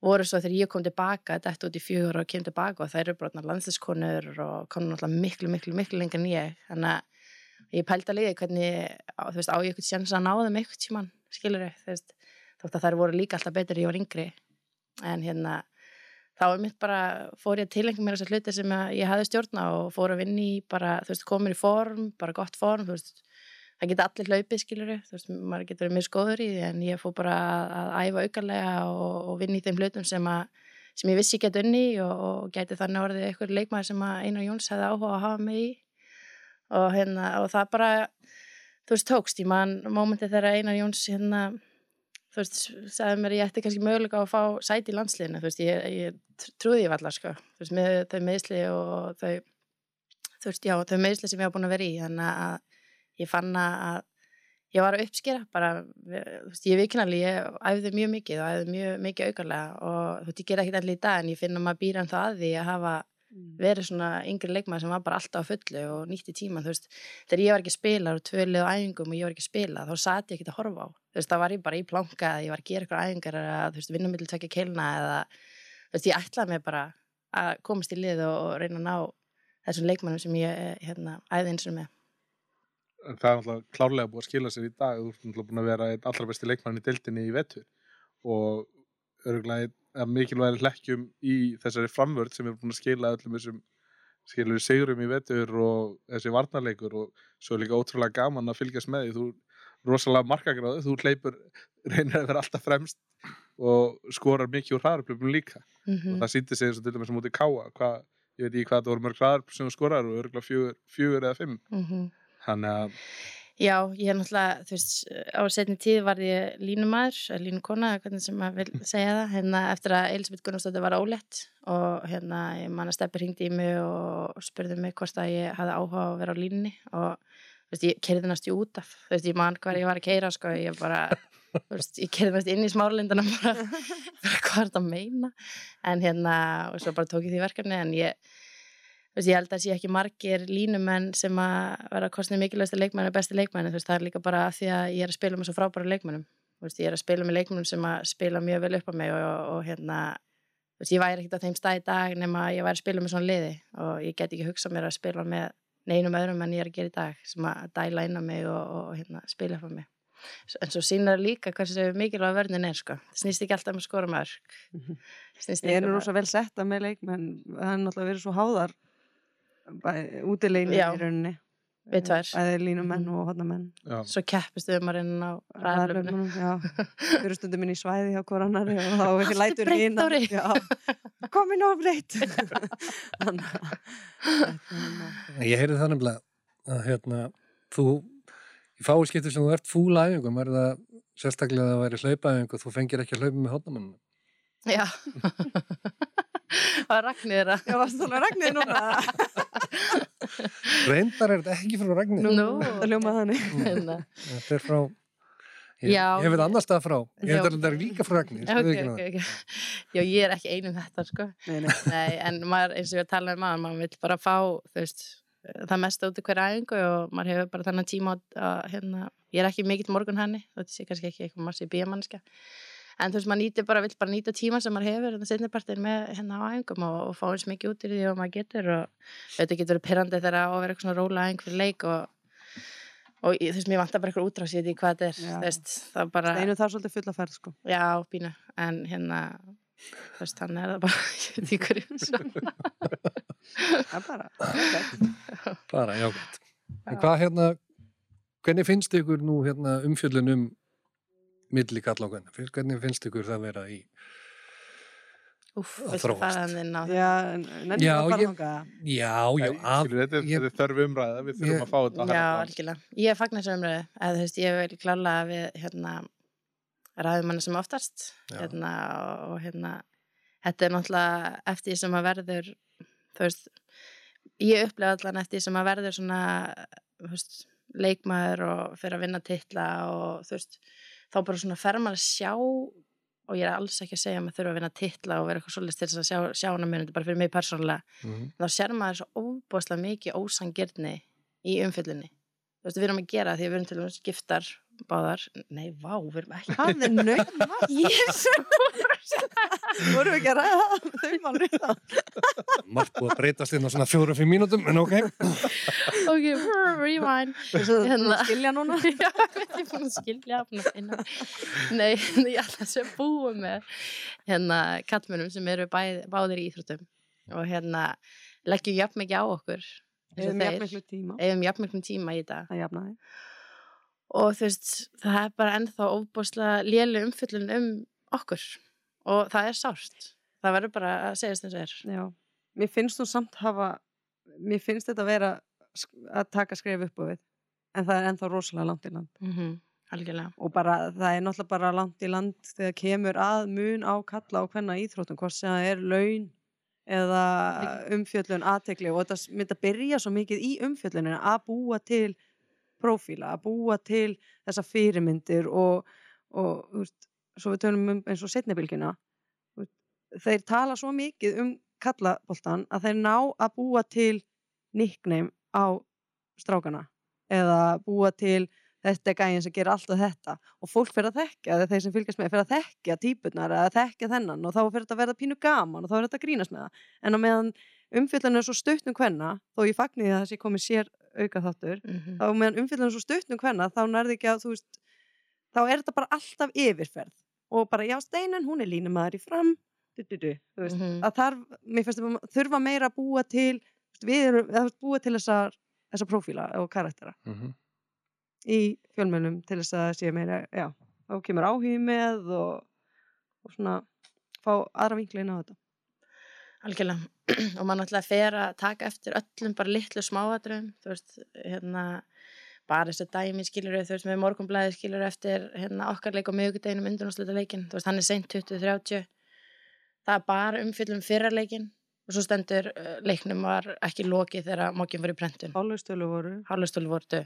voru svo þegar ég kom tilbaka, þetta út í fjögur og kem tilbaka og þær eru bara landsinskonur og konur náttúrulega miklu, miklu, miklu lengur en ég, þannig að ég pældi að liði hvernig, þú veist, á ég eitthvað sjans að ná þeim eitthvað tíman, skilur ég, þú veist, þótt að þær voru líka alltaf betur ég var yngri, en hérna, þá er mitt bara, fór ég að tilengja mér þessar hluti sem ég hafði stjórna og fór að vinna í bara, þú veist, komin í form, bara gott form, þú veist, það geta allir hlaupið, skilur þú veist, maður getur mjög skoður í því, en ég fór bara að, að æfa aukarlega og, og vinna í þeim hlutum sem að, sem ég vissi geta unni og, og gæti þannig orðið eitthvað leikmaður sem Einar Jóns hefði áhuga að hafa mig í. Og hérna, og það bara, þú veist, tókst, ég man mómentið þegar Einar Jóns hérna, þú veist, sagði mér ég ætti kannski möguleika að fá sæti í landsliðinu, þú veist, ég, ég trúði ég vallar, sko, þú veist, með þau meðsli og þau, þú veist, já, þau meðsli sem ég hafa búin að vera í, þannig að ég fann að ég var að uppskera bara, þú veist, ég vikinalli, ég æfði mjög mikið og æfði mjög mikið aukarlega og þú veist, ég ger ekkert allir í dag en ég finn að maður býr en það að því að hafa verið svona yngri leikmaður sem var bara alltaf fullu og nýtti tíma, þú veist, þegar ég var ekki að spila og tvölið á æfingum og ég var ekki að spila þá sat ég ekki að horfa á, þú veist, þá var ég bara í planka eða ég var að gera eitthvað æfingar eða, þú veist, vinnum milli tvekja keilna eða, þú veist, ég ætlaði mig bara að komast í lið og, og reyna að ná þessum leikmannum sem ég, eh, hérna, æði eins og með. Það er náttúrulega klárlega búið að skila sér í dag. Þú ert náttúrulega búin að vera allra besti leikmann í deildinni í vetur og örgulega að mikilvægir hlekkjum í þessari framvörð sem er búin að skila öllum þessum skilur sigurum í vetur og þessi varnarleikur og svo er líka ótrúlega gaman að fylgjast með því. Þú rosalega markagráðu, þú hleypur, reynir að vera alltaf fremst og skorar mikið úr hraðarplöfum líka. Mm Og það sýndi sig eins og til dæmis móti káa, hvað, ég veit ekki hvað það voru mörg hraðarplöfum sem þú skorar og örgulega fjögur, fjögur eða fimm. -hmm. Þannig að Já, ég er náttúrulega, þú veist, á setni tíð var ég línumæður, línukona, hvernig sem maður vil segja það, hérna eftir að Elisabeth Gunnarsdóttir var ólétt og hérna ég man að steppi hringdi í mig og spurði mig hvort að ég hafði áhuga að vera á línunni og veist, ég kerði næst í út af, þú veist, ég man hvað ég var að keira, sko, ég bara, þú veist, ég kerði næst inn í smárlindana bara, bara hvað er þetta að meina, en hérna, og svo bara tók ég því verkefni, en ég, þú veist, ég held að sé ekki margir línumenn sem að vera kostnið mikilvægsta leikmenn og besti leikmenn, þú veist, það er líka bara því að ég er að spila með svo frábæra leikmennum þú veist, ég er að spila með leikmennum sem að spila mjög vel upp á mig og, og, og hérna þú veist, ég væri ekkert á þeim stað í dag nema að ég væri að spila með svona liði. Og ég get ekki hugsað mér að spila með neinum öðrum en ég er að gera í dag sem að dæla inn á mig og, og hérna, spila á mig. En svo sínar líka hversu mikilvæg vörnin er sko, snýst ekki alltaf með skora mörg Ég er líka nú rosa vel setta með leikmenn það er náttúrulega verið svo háðar útilegin í rauninni Við tvær. Bæði línumenn Mhm. og hodnamenn já, svo keppist við maður inn á ræðlöfnu Ræðlöfnum, já Fyrir stundum inn í svæði hjá hver annari og þá ekki er lætur breytt, hina Dóri. Já, komin á breytt að er Ég heyrði það nefnilega að hérna, þú, í fáskipti sem þú ert fúl æfingum, er það sérstaklega að það væri hlaupaæfing og þú fengir ekki að hlaupa með hóttamenninu. já það var Ragnir að Já, varstu þannig að ragnið núna Reyndar er þetta ekki frá Ragnir. Nú, Nú. það ljómaði þannig hérna. Þetta er frá, ég, Já. ég hef þetta annars stað frá. Ég hef þetta líka frá Ragnir. Já, ok, ok, ok. Já, ég er ekki einum þetta, sko. Nei, nei, Nei, en maður, eins og ég var að tala um maður, maður vill bara fá, þú veist, það mesta út í hverja æfingu og maður hefur bara þannig tíma að, að, hérna, ég er ekki mikill morgun veist, ég er kannski ekki eitthvað massi bíamannska. En þú veist, maður nýtir bara, vill bara nýta tíma sem maður hefur, þetta setnipartin með hérna á æfingum og, og fá eins mikið út í því og maður getur og þetta getur verið pyrrandi þegar að vera eitthvað svona róla æfing fyrir leik og og þú veist, mér vantar bara eitthvað útrás í hvað þetta er, Já. þú veist, það er bara Steinu þar svolítið fulla ferð sko Já, pínu, en hérna þú veist, hann er það bara ég veit ekki hverju svona Það er bara. Bara, já. En hvað hérna, hvernig finnst ykkur nú hérna umfjöllun um milli kalla og hvernig? Hvernig finnst ykkur það vera í? Úf, Að þróast. á? Já, Já, að fara ég- Já, já, að, skilur, þetta, er- er þörf umræða, við þurfum Ég- að fá þetta á Já, algjörlega. Ég fagnar þessu umræðu eða þú veist, ég vil klála við hérna ræðum hana sem oftast hérna og, hérna þetta er náttúrulega eftir því sem að verður þú veist ég upplega allan eftir því sem að verður svona þú veist, leikmaður og fyrir að vinna titla og þú veist þá bara svona fer maður að sjá og ég er alls ekki að segja að maður þurfa að vinna titla og vera eitthvað svolítið til þess að sjá, sjá hana mér bara fyrir mig persónulega. Mhm. þá sér maður svo óbúslega mikið ósangirni í umfyllunni þú veist, við erum að gera því að við erum til dæmis giftar báðar, nei, vá, við erum ekki. Það er naumast Vorum við ekki að ræða það? Þau málur í það margt búið að breytast inn á svona fjóra-fimm mínútum, en ok. ok, rewind Hérna. skilja núna já, ég er búin að skilja nei, nei, ég ætla að búa með hérna kallmennum sem eru bæð, báðir í íþróttum og hérna leggjum jafn mikið á okkur og erum þeir. jafn miklu tíma eigum jafn miklum tíma í þetta að jafna þig og þú veist, það er bara ennþá óbúslega lélu umfyllun um okkur og það er sárt. Það verður bara að segjast eins og er. Já, mér finnst þú samt hafa mér finnst þetta vera sk- að taka skref upp á við. En það er ennþá rosalega langt í land. Mm -hmm. og bara, það er náttúrulega bara langt í land þegar kemur að mun á kalla og hvenna íþróttum, hvort sem það er laun eða umfjöllun aðtekli og þetta myndi að byrja svo mikið í umfjölluninu að búa til prófíla, að búa til þessa fyrirmyndir og, og veist, svo við tölum um eins og setnibilgjuna þeir tala svo mikið um kallaboltan að þeir ná að búa til nickname á strákana eða búa til þetta er gæðin sem gerir alltaf þetta. Og fólk fyrir að þekkja, þeir sem fylgjast með fyrir að þekkja típurnar eða þekkja þennan og þá fyrir þetta að verða pínu gaman og þá er þetta að grínast með það. En á meðan umfyllan er svo stutt um hvenna þó ég fagni því að þessi komið sér auka þáttur Mhm. þá meðan umfyllan er svo stutt um hvenna þá nærði ekki að þú veist þá er þetta bara alltaf yfirferð og bara já Steinan, hún er línumæður í fram du, du, du, veist, Mhm. að þarf, mér finnst að þurfa meira að búa til við erum, veist, búa til þessar þessar prófíla og karaktera Mhm. í fjölmjölum til þess að sé meira, já, þá kemur áhugi með og, og svona fá aðra vinklin á þetta Algjörlega. og maður náttúrulega fer að taka eftir öllum bara litlu smáadröfum, þú veist, hérna, bara þessi dæmi skilur þú veist, með morgunblæði skilur eftir hérna, okkar leik á miðugudeginum undanúslita leikin, þú veist, hann er seint 20-30, það er bara umfyllum fyrra leikin og svo stendur uh, leiknum var ekki lokið þegar var í prentun, Hálfustölu voru. Hálfustölu voru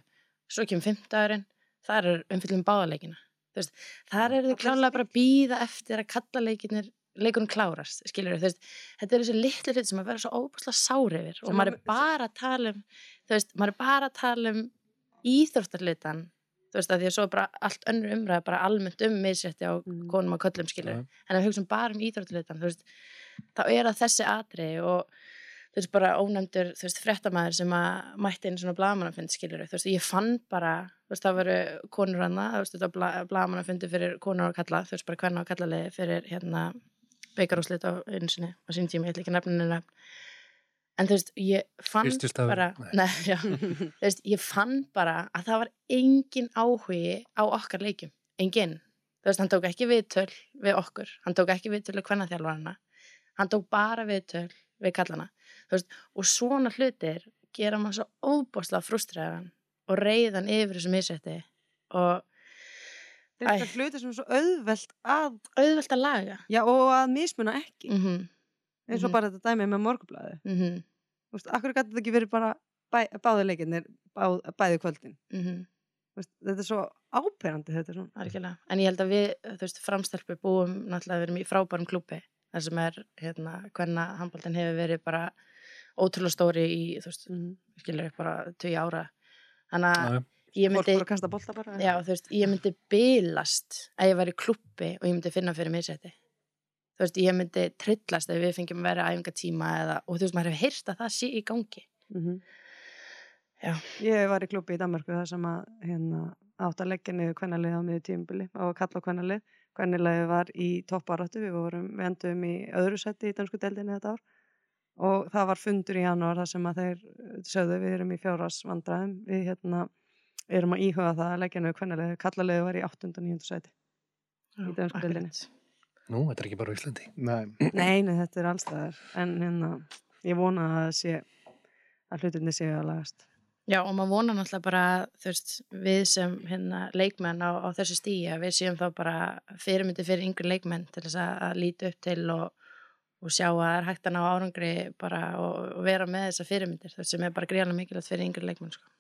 svo kemur fimmtagurinn, það er umfyllum báðaleikina, veist, þar eru þau klálega bara að býða eftir að kalla leikinir leikunum klárast, skilur veist. Þetta eru þessi litlu hlut sem að vera svo óbúslega sár yfir og Sem maður að- er bara að tala um þú veist, maður er bara að tala um íþróttarlitan þú veist, að því að svo bara allt önnur umræða bara almennt um misrétti á Mm. konum og köllum skilur, en að hugsa um bara um íþróttarlitan þú veist, þá er það þessi atri og þú veist, bara ónefndur þú veist, fréttamaður sem að mætti inn svona blagamannafund skilur, þú veist, ég fann bara þú veist, það veru konur hana þú veist, þetta bla, blagamannafundi fyrir konur og kalla þú veist, bara hvernig á kallalegi fyrir hérna beikarúslit á einu sinni á sín tíma, ég ætla ekki henni nefn en þú veist, ég fann Fyrsti stafur, bara, nei. nei, já, þú veist, ég fann bara að það var engin áhugi á okkar leikjum, engin þú veist, hann tók ekki viðtöl við okkur. Hann tók ekki viðtöl við kvennaþjálfarana. Hann tók bara viðtöl við kallana þú veist, og svona hlutir gera maður svo óbáslega frústræðan og reyðan yfir þessu misrætti og þetta Æ. er hluti sem er svo auðvelt að auðvelt að laga. Já, og að mismuna ekki. Mm -hmm, eins og Mhm. bara þetta dæmi með morgublaði mm -hmm, Þú veist, akkur gæti þetta ekki verið bara bæ, báði leikinnir, bá, bæði kvöldin? Mm Þú veist, þetta er svo áperandi þetta er svona. Algjörlega. En ég held að við, þú veist, framstelpur búum náttúrulega við erum í frábærum klúpi þar sem er, hérna, hvenna handbóltin hefur verið bara ótrúlega stóri í, þú veist, mm. skilur bara 20 ára. Þannig að Já, ég myndi að bara já, þú veist, ég myndi bylast að ég væri í klúpi og ég myndi finna fyrir misrætti þú veist, ég myndi trillast ef við fengjum að vera æfingatíma eða, og þú veist, maður hefur heyrt að það sé í gangi mm Já. ég var í klubbi í Danmarku þar sem að hérna, átt að leggja niður kvennalið á miður tímubili og kalla á kvennalið kvennalið var í topparáttu við vorum, við endum í öðru seti í dansku deildinni þetta ár og það var fundur í janúar þar sem að þeir sögðu við erum í fjáras vandræðum við hérna erum að íhuga það að leggja niður kvennalið kallalið var í 8. og 9. seti Í dönsku deildinni. Nú, þetta er ekki bara á Íslandi. Nei, nei, nei, þetta er allstaðar en hérna, ég vona að það sé að hlutinni séu að lagast Já, og maður vonar náttúrulega bara, þú veist, við sem hérna, leikmenn á, á þessu stíi að við séum þá bara fyrirmyndi fyrir yngri leikmenn til þess að, að líti upp til og, og sjá að það er hægt að ná árangri bara og, og vera með þessa fyrirmyndir, það sem er bara gríðanlega mikilvægt fyrir yngri leikmenn, sko.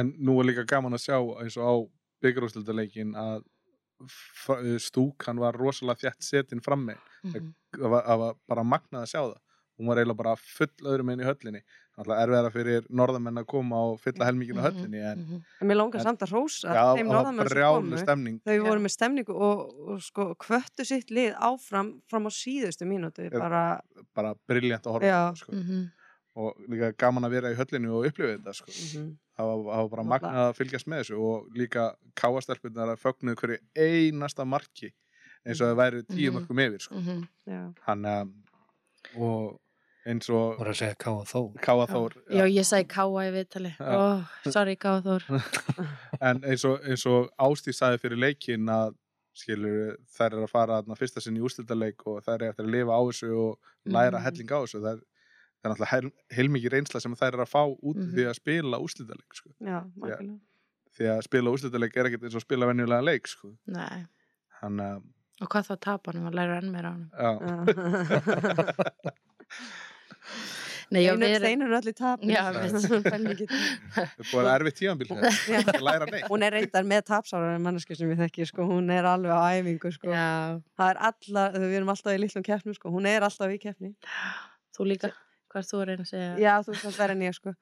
en nú er líka gaman að sjá eins og á byggarústildaleikin að stúkan var rosalega þjætt setin frammi. Mm það var, var bara magnað að sjá það. Hún var eiginlega bara full öðrum einn í höllinni. Þannig erfiðara fyrir norðamenn að koma og fylla helmingin á höllinni en en mér langar samt að stemning. Þau voru með stemningu og, og sko kvöttu sitt lið áfram fram á síðustu mínútu Já. bara, bara briljant að horfa sko. -hmm. og líka gaman að vera í höllinni og upplifa þetta sko. Það, var, það var bara magnað að fylgjast með þessu og líka káastelpunar að fögnuðu hverju einasta marki eins og það væri tíu Mhm. markum yfir sko. Mm já. hann að og eins og Var að segja Ká og Þó. Káa Þór Já, ég sagði káa í viðtali. Já. Oh, sorry, káa Þór. en eins og, eins og Ástíð sagði fyrir leikin að skilur þær eru að fara þarna fyrsta sinn í úrslitaleik og þær eru eftir að lifa á þessu og læra Mhm. helling á þessu er, það er náttúrulega heil, heilmikið reynsla sem þær eru að fá út mm Mhm. því að spila úrslitaleik sko. já, makkilega því að spila úrslitaleik er ekkert eins og spila venjulega leik sko. Nei. hann að Og hvað þá tapa hann og læra enn meira á hann? já, Já. Nei, já, Steinur, er allir einmitt. Það er búin að erfið tíðanbíl Það læra neitt hún er reyndar með tapsárar manneski sem við þekki sko. hún er alveg á æfingu sko. Já, það er alla, við erum alltaf í litlum keppnum sko. hún er alltaf í keppni þú líka. Hvað er þú að reyna að segja? já, þú veist það verður en ég sko.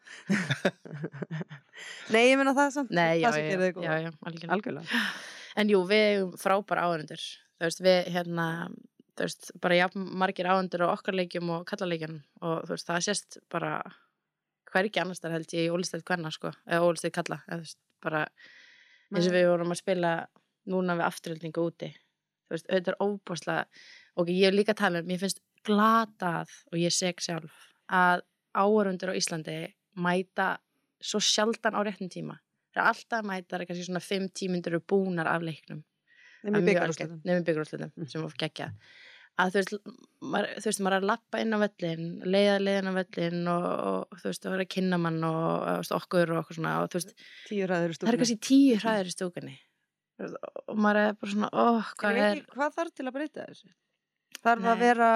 nei, ég meina það samt Nei, já, já, já, já, algjörlega. algjörlega En jú, við eigum frábæra áhörundur. Þú veist, við hérna, þú veist, bara jafn margir áhörundur á okkar leikjum og kallaleikjum og þú veist, það sést bara hvergi annars þar held ég í ólistætt kvenna, sko, eða ólistætt kalla, eða þú veist, bara eins og við vorum að spila núna við afturhaldningu úti. Þú veist, auðvitað er óbúslega, og ég hef líka að tala um, ég finnst glatað og ég seg sjálf að áhörundur á Íslandi mæta svo sjaldan á réttum tíma. Það er alltaf að mæta, það er kannski svona 5-10 myndir eru búnar af leiknum nefnum byggarúrslitum Mm. sem var geggja að þú veist, maður, þú veist, maður er að lappa inn á völlin leiða leiðin á völlin og, og þú veist, það er að kynna mann og, og okkur og okkur svona og þú veist, það er kannski tíu hræðir í stúkunni og maður er bara svona, óh, hvað er hvað þarf til að breyta þessu? Þarf að vera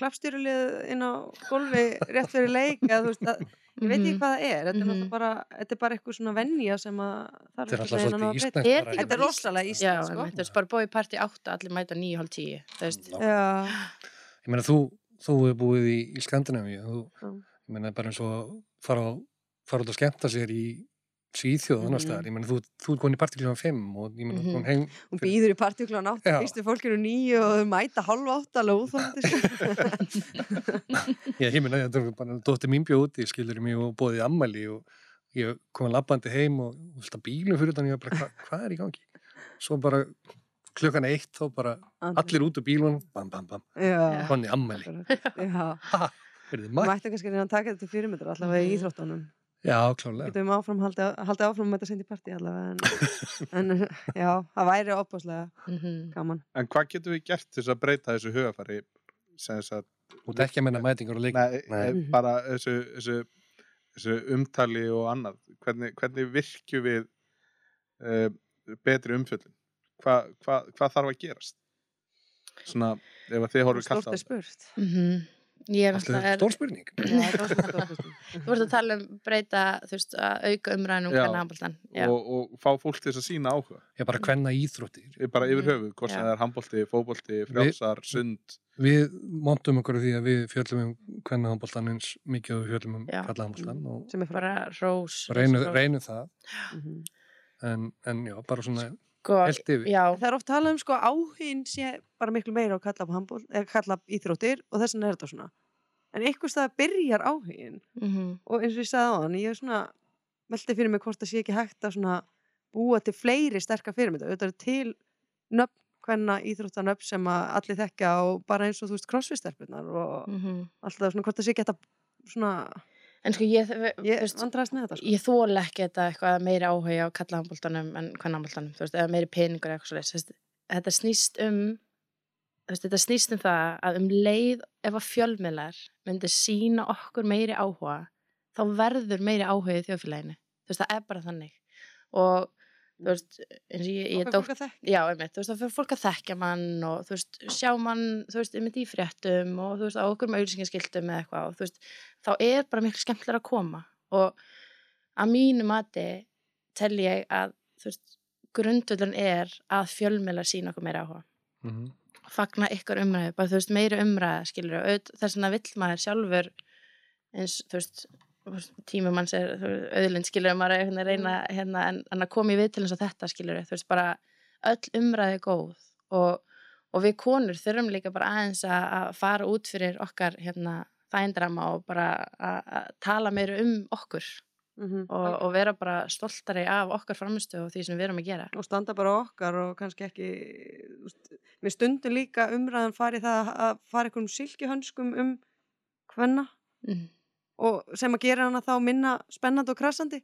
klappstýrulið inn á gólfi rétt fyrir leik eða þú veist að ég veit ekki Mhm. hvað það er, þetta er Mhm. náttúrulega bara þetta er bara eitthvað svona venja sem að þarf Þetta er alltaf svolítið. Er ekki Þetta er rosalega Já, íslenskt sko. þú veist, bara í partí átta, allir mæta níu, hálf tíu, þú veist, Já. Já, Ég meina, þú, þú hefur búið í, í Skandinavíu, þú, ég meina, bara eins og fara, fara út að skemmta sér í Svíþjóð og annars Mhm. staðar, ég meina, þú, þú er komin í partí kljóðan 5 og ég meina, Mhm. hún heim, hún býður í partíklan átt Já. fyrstu fólkinu nýju og þau mæta hálfa átt alveg úþólandi sko. Já, ég meina, þetta var bara dóttir mín bjóð úti, skilur mig og bóðið í ammæli og ég kom að labbandi heim og að bílum fyrir þannig, var bara, hva, hvað er í gangi? Svo bara klukkan eitt, þá bara allir út úr bílunum, bam, bam, bam, Já, konni ammæli. já Ha, verðið mætt? Mættu kannski reyna að taka þetta til fyrirmyndar allavega í Mhm. íþróttunum Já, klálega. Getum við áfram haldið, haldið áfram með þetta sendi partí allavega en, en já, það væri opaslega mhm, gaman En hvað getum við gert til þess að breyta þessu hugafæri sem þess að Þú að menna mætingar og leik. Nei, Nei. Nei. bara þessu, þessu, þessu umtali og annað hvernig, hvernig virkju við uh, betri umfjöllin hvað hva, hva þarf að gerast svona, ef að þið horfið kallt á er spurt mhm. Ég er Það alltaf, er er, stór spurning. Þú ert að tala um breyta, þú veist, að auka umræðin um hvernig handbóltan, og, og fá fólk til þess að sína áhuga Ég bara hvenna íþróttir. Ég bara yfir Mhm. höfuð, hvort það er handbólti, fótbólti, frjálsar, sund Við montum okkur því að við fjöllum um hvenna handbóltan eins mikið og við fjöllum um kalla handbóltan og sem er bara rós. reynum, það. Mhm. En, en já, bara svona Sko, Það er oft talað um sko áhugin sé bara miklu meira á kalla, handból, eða kalla íþróttir og þess vegna er þetta svona. En einhvers það byrjar áhugin mhm, og eins og ég sagði á hann, ég er svona velti fyrir mig hvort það sé ekki hægt að svona búa til fleiri sterkar fyrirmynda auðvitað er til nöfn hvenna íþróttanöfn sem að allir þekka og bara eins og þú veist crossfit-stelpunar og mhm. alltaf svona hvort það sé ekki hægt að svona, En sko, ég, ég þetta sko. ekki þetta eitthvað meiri áhuga á kalla handbóltanum en hvernig handbóltanum, þú veist, eða meiri peningur eða eitthvað svo Þetta snýst um, veist, þetta snýst um það að um leið ef að fjölmiðlar myndi sína okkur meiri áhuga, þá verður meiri áhuga í þjóðfélaginu. Þú veist, það er bara þannig. Og, þú veist, eins og ég, ég Og dótt. Já, einmitt, þú veist, það fyrir fólk að þekkja mann og þú veist, sjá mann, þú veist, einmitt í fréttum og þú veist, á okkur með auðlýsingaskiltum eða eitthvað og þú veist, þá er bara miklu skemmtilega að koma og að mínu mati tel ég að, þú veist, grundvöldun er að fjölmiðlar sína okkur meira áhuga Mhm. fagna ykkur umræðu, bara þú veist, meiri umræða skilur, þess vegna vill maður sjálfur eins, þú veist tímum manns er auðlind skilur veginn að reyna hérna, en, en að koma í við til eins og þetta skilur þú veist bara öll umræði góð og, og við konur þurfum líka bara aðeins að, fara út fyrir okkar hérna þændrama og bara að, tala meira um okkur Mhm. og, og vera bara stoltari af okkar framistu og því sem við erum að gera og standa bara okkar og kannski ekki með stundum líka umræðan fari það að fara einhverjum silkihönskum um hvenna mm. Og sem að gera hana þá minna spennandi og krassandi.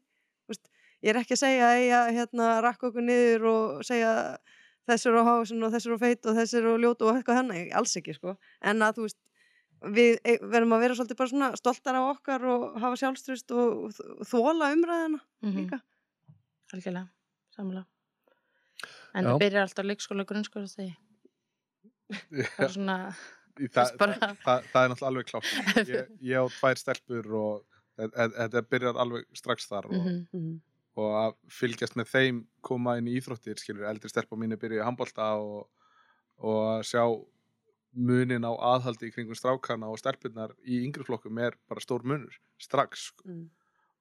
Þú veist, ég er ekki að segja að ég hérna rakka okkur niður og segja þessir á hásin og þessir á feit og þessir á ljótu og eitthvað henni, alls ekki sko. En að þú veist við e- verðum að vera svolítið bara svona stoltar á okkar og hafa sjálfströst og þ- þola umræðina Mm líka. Algjörlega, samlega en Já. það byrjar alltaf leikskóla og grunnskóla þegar bara svona í það, bara- það, það, það er náttúrulega alveg klátt ég, ég á tvær stelpur og þe- þe- þetta byrjar alveg strax þar og, Mhm. Mhm. og að fylgjast með þeim koma inn í íþróttir skilur, eldri stelpa mín er byrjuð í handbolta og, og að sjá munin á aðhaldi í kringum strákana og stelpunar í yngri flokkum er bara stór munur strax. Mm.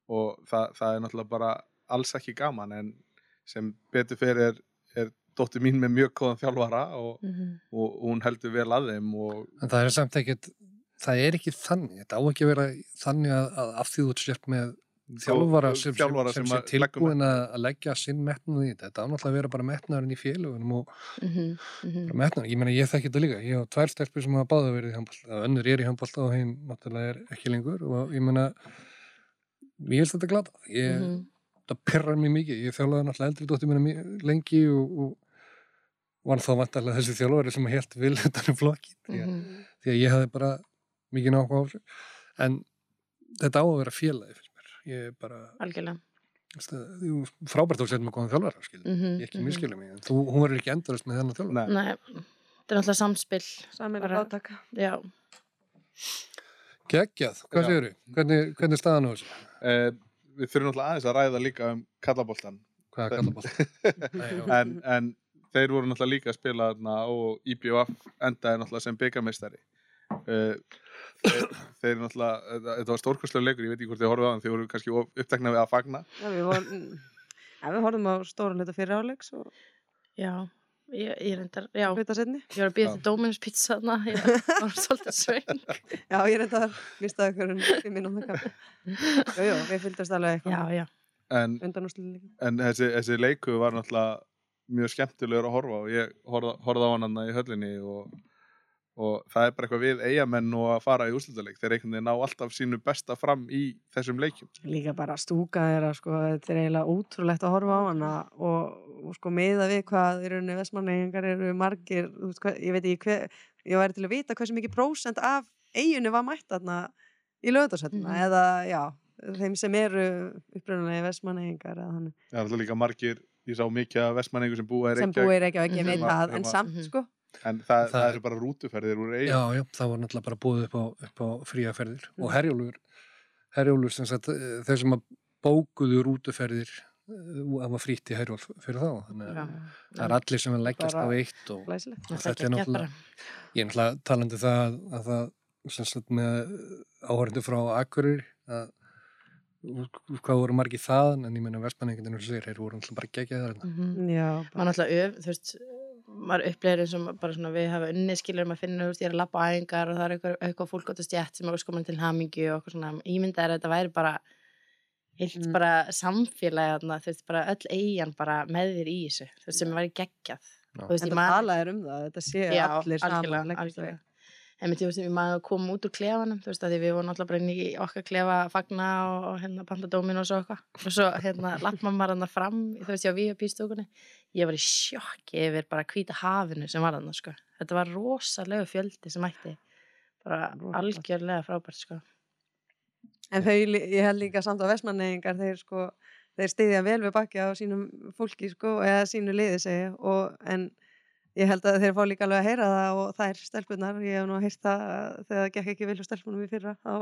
og það, það er náttúrulega bara alls ekki gaman en sem betur fyrir er, er dóttir mín með mjög góðan þjálfara og, Mhm. og, og hún heldur vel að þeim og En það er samt ekkert, það er ekki þannig, þetta á ekki að vera þannig að, að af því þú ert sért með þjálfara sem, þjálfara sem, sem, sem tilbúin að, að leggja sinn metnuð í þetta. Þetta á náttúrulega að vera bara metnaðurinn í félugunum og Mhm. Mhm. bara metnaður. Ég meina, ég þekki þetta líka. Ég á tvær stelpur sem hafa báða verið í handbólta. Önnur er í handbólta og hinn náttúrulega er ekki lengur og ég meina, ég held þetta glata. Ég, Mhm. það perrar mér mikið. Ég þjálfaði náttúrulega eldri dóttir mi- lengi og, og var þá vantarlega þessi þjálfari sem held vil þetta um flokkin. Því að Mhm. því að ég hafði bara mikið náhuga á þessu en þetta á að vera félagi fyrir mér ég er bara algjörlega frábært að setja með góðan þjálfara Mhm, ég ekki mhm. miskilja mig en þú, hún verður ekki endurist með þennan þjálfara Nei, þetta er náttúrulega samspil Samin Bara- að átaka. Já, geggjað, hvað segir þú? Hvernig, hvernig er staðan á þessu? eh, við þurfum náttúrulega aðeins að ræða líka um kallaboltan hvað er kallaball? en, en þeir voru náttúrulega líka að spila þarna og IBF endaði náttúrulega sem byggameistari uh, þeir, þeir náttúrulega þetta, þetta var stórkvæslega leikur, ég veit ekki hvort þið horfðu á þann þið voru kannski of- upptekna við að fagna. Já, við vorum, ja, við horfum á stóra hluta fyrir áleiks og já Ég, ég reyndar, já, ég var að býða Já. til Dominus pizza þarna, ég var svolítið svöng. Já, ég reyndar mistaði ykkur um fimm mínúna kaffi. Jú, jú, við fylgdast alveg eitthvað. Já, en, en þessi, þessi leiku var náttúrulega mjög skemmtilegur að horfa og ég horfði, horfði á hann þarna í höllinni og, og það er bara eitthvað við eigamenn og að fara í úrslutaleik þeir einhvern veginn ná alltaf sínu besta fram í þessum leikjum. Líka bara stúka þeirra, sko, þetta er eiginlega ótrúlegt að horfa á hana og, og sko miða við hvað í rauninni vestmannegingar eru margir, þú veist hvað, ég veit ekki hver, ég væri til að vita hversu mikið prósent af eiginu var mætt þarna í lögðarsættina Mhm. eða, já, þeim sem eru upprunalegi vestmannegingar það er alltaf líka margir, ég sá mikið af vestmanningu sem búa í sem Reykjavík búið ekki, ég Mhm. veit það, en að- samt, Mhm. sko. en það, Það það, er- eru bara rútuferðir úr eigin já, já, það var náttúrulega bara búið upp á, upp á fríaferðir og Mm. herjólfur herjólfur sem sagt eh, þeir sem að bókuðu rútuferðir eh, það var frýtt í herjólf fyrir þá þannig að það er allir sem að leggjast á eitt og. Það þetta er er náttúrulega-. Ég er náttúrulega talandi það að, að það sem sagt með áhörðu frá Akureyri að hvað voru margir það en ég meina vestmanningin er sér, þeir voru náttúrulega bara geggjaðar þarna. Mhm. Já, maður náttúrulega öf, þú veist maður upplegir eins og bara svona við hafa unni skilur maður finnur, þú veist, ég er að labba á æfingar og það er eitthvað, eitthvað fólk átt að stjætt sem er skoðan til hamingju og svona ímynda er að þetta væri bara heilt Mm. bara samfélagi þarna, þú veist, bara öll eigin bara með þér í þessu, þú veist, sem væri geggjað Já. og þú veist, en ég það man- talaðir um það, þetta séu Já, allir saman En mér veist, maður að koma út úr klefanum, þú veist, að við vorum alltaf bara inn í okkar klefa að fagna og, og hérna panta dómin og svo eitthvað. Og svo hérna lappa maður hann fram, þú veist, ég á pístúkunni. Ég var í sjokki yfir bara hvíta hafinu sem var hann, sko. Þetta var rosalegu fjöldi sem ætti. Bara algjörlega frábært, sko. En þau, ég held líka samt á vestmannegingar, þeir sko, þeir stiðja vel við bakki á sínum fólki sko, eða sínu liði segja, og en ég held að þeir fá líka alveg að heyra það og það er stelpunar, ég hef nú heyrt það að þegar það gekk ekki vel hjá stelpunum í fyrra, þá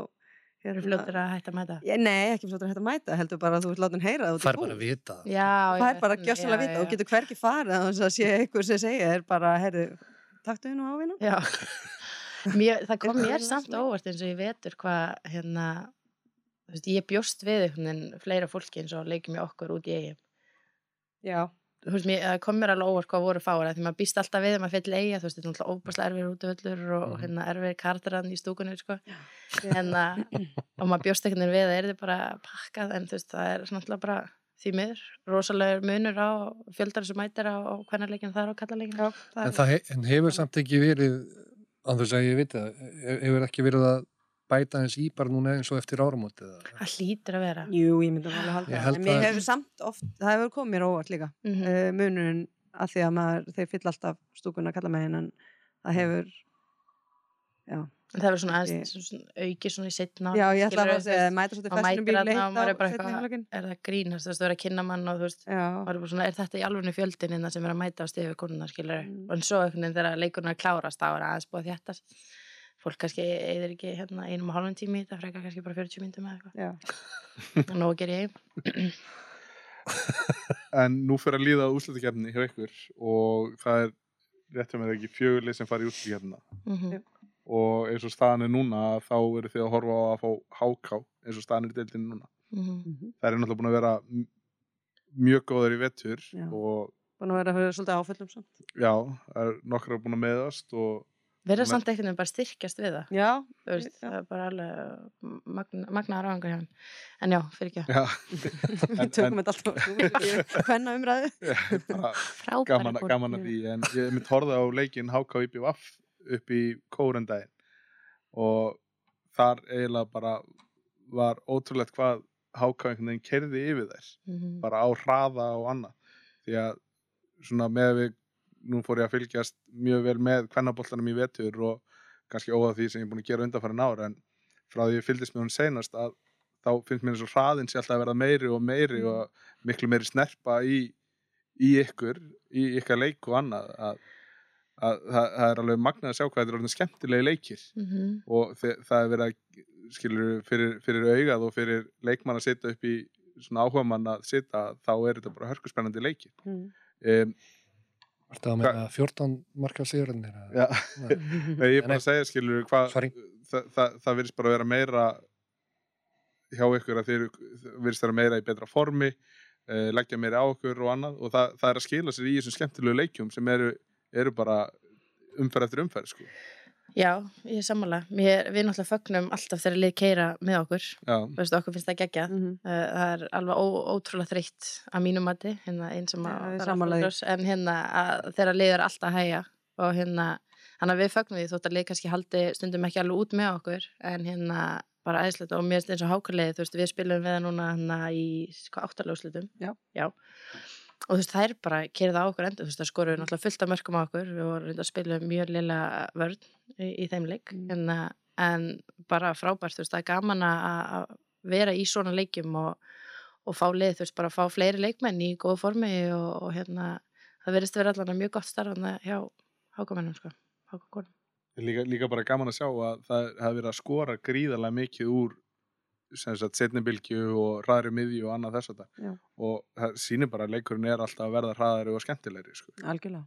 Það eru fljóttir að hætta að mæta. Ég, nei, ekki fljóttur að hætta að mæta, heldur bara að þú ert látin heyra það út í Fær búð. bara að vita það. Já, Það er bara veit, gjössalega vita já, og getur hvergi farið að þess að sé einhver sem segja er bara, heyrðu, taktu þið nú á mér, það kom Er mér það samt óvart eins og ég vetur hvað hérna, þú veist, ég bjóst við einhvern veginn fleira fólki eins og leikjum í okkur út í eigin. Já, Þú veist, mér, það kom mér alveg óvart hvað voru fára því maður býst alltaf við að maður fyll eiga, þú veist, þetta er náttúrulega óbærslega erfir útvöllur og, og Mhm. hérna erfir kartarann í stúkunni, sko. Hérna, og maður bjóst veginn við að það er þið bara pakkað, en þú veist, það er náttúrulega bara því miður, rosalegur munur á fjöldar sem mætir á, á hvernig þar og það En en hefur samt ekki verið, þess að ég það, he- hefur ekki verið að bæta eins í bara núna eins og eftir áramótið. eða? Það hlýtur að vera. Jú, ég myndi alveg halda Ég það. held En mér að- hefur samt oft, það hefur komið mér óvart líka. Mm uh, munurinn að því að maður, þeir fyll alltaf stúkuna að kalla með henn en það hefur já, En það verður svona aðeins svona, í setna já ég ætla að segja mæta svolítið festinum bíl leitt er á bara setni eitthvað hálfleikinn er það grínast, þú veist, þú verður að kynna mann og þú veist, er svona, er þetta í alveg fjöldin innan sem er að mæta á stifi konuna, skilur Mm. og en svo þegar leikurinn er að klárast þá er aðeins búið að þjættast fólk kannski eður ekki hérna einum og hálfum tími í þetta frekar kannski bara 40 myndum eða eitthvað Já. og nóg að gera ég heim En nú fyrir að líða úslutakefni hjá ykkur og það er rétt að með ekki fjögurlið sem fari í úslutakefnina mm og eins og staðan er núna þá eru þið að horfa á að fá háká eins og staðan er í deildinu núna. Mhm. Það er náttúrulega búin að vera mjög góður í vettur og Búin að vera svolítið áföllum samt. já, það er nokkra búin að meðast og verður samt einhvern veginn bara styrkjast við það. Já, Þú veist, Já. það er bara alveg magna, magnaðar áhengar hjá hann en já, fyrir ekki já, við en- tökum þetta alltaf hvenna umræðu. gaman, gaman að því. En ég mitt horfði á leikin HK IPVF upp í kórendaginn og þar eiginlega bara var ótrúlegt hvað HK einhvern veginn kerði yfir þær. Mhm. bara á hraða og annað. Því að svona með við nú fór ég að fylgjast mjög vel með kvennaboltanum í vetur og kannski óða því sem ég er búin að gera undanfærin ára en frá því ég fylgdist með hún seinast að þá finnst mér eins og hraðin sé alltaf að verða meiri og meiri Mm. og miklu meiri snerpa í, í ykkur, í ykkar leik og annað að, að það, það er alveg magnað að sjá hvað þetta er orðin skemmtilegi leikir Mhm. og þe það er verið að skilur fyrir, fyrir augað og fyrir leikmann að setja upp í svona áhuga mann að setja þá er þetta bara hörkuspennandi leikir Mm. um, það með að 14 marka sigurinnir? já, Nei, ég er bara að segja skilur hvað það, það, það virðist bara vera meira hjá ykkur að þeir virðist vera meira í betra formi uh, leggja meira á okkur og annað og það, það er að skila sér í þessum skemmtilegu leikjum sem eru, eru bara umferð eftir umferð sko. Já, ég er sammála. Mér, við náttúrulega fögnum alltaf þegar lið keira með okkur. Já, Þú veist, okkur finnst það geggjað. Mhm. Uh, það er alveg ó, ótrúlega þreytt að mínum mati, hérna eins Já, alltaf ljós, en hérna að þeirra lið er alltaf að hæja og hérna, hann að við fögnum því þótt að lið kannski haldi stundum ekki alveg út með okkur. En hérna bara æðislegt og mér finnst eins og hákarlið, þú veist, við spilum við það núna hérna í hvað áttalöfslutum Já. Og þú veist, það er bara kerið á okkur endur, þú veist, það skoruðu náttúrulega fullt af mörgum á okkur, við vorum reynda að spila mjög lilla vörn í, í þeim leik. Mm. en, en bara frábært, þú veist, það er gaman að að vera í svona leikjum og, og fá lið, þú veist, bara fá fleiri leikmenn í góðu formi og, og hérna það verðist vera allan mjög gott starfandi hjá hákamennum, sko, hákakonum líka, líka bara gaman að sjá að það hafi verið að skora gríðarlega mikið úr sem sagt setnibilgju og hraðri miðju og annað þess að það og það sýnir bara að leikurinn er alltaf að verða hraðari og skemmtilegri sko. Algjörlega.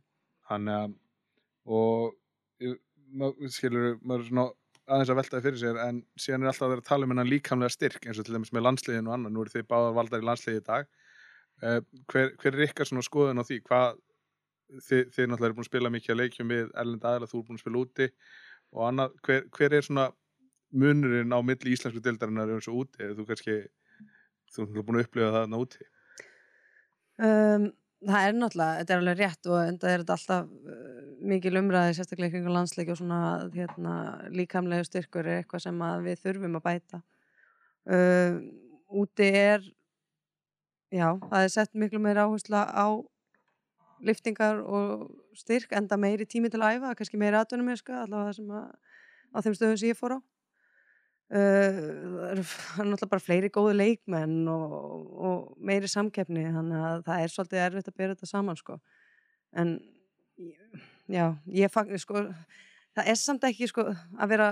hann að og ég- ma- skilur maður svona aðeins að veltaði fyrir sér en síðan er alltaf að vera að tala um hennan líkamlega styrk eins og til dæmis með landsliðin og annað. Nú eru þið báðar valdar í landsliði í dag. Uh, hver, hver er ykkar svona skoðun á því? Hvað þið, þið náttúrulega eru búin að spila mikið að leikjum við erlend aðeila, þú er búin að spila úti og annað, hver, hver er svona munurinn á milli íslensku deildarinnar eins og úti, þú kannski þú náttúrulega búin að upplifa það þarna úti? Um, það er náttúrulega, þetta er alveg rétt og enda er þetta alltaf uh, mikil umræði sérstaklega kringu landsleiki og svona hérna, líkamlega styrkur er eitthvað sem við þurfum að bæta. Uh, úti er já, það er sett miklu meira áhersla á liftingar og styrk enda meiri tími til að æfa, kannski meiri atvinnum allavega það sem að á þeim stöðum sem ég fór á það það eru náttúrulega bara fleiri góði leikmenn og, og meiri samkeppni þannig að það er svolítið erfitt að bera þetta saman sko. en já, ég fagn sko, það er samt ekki sko, að vera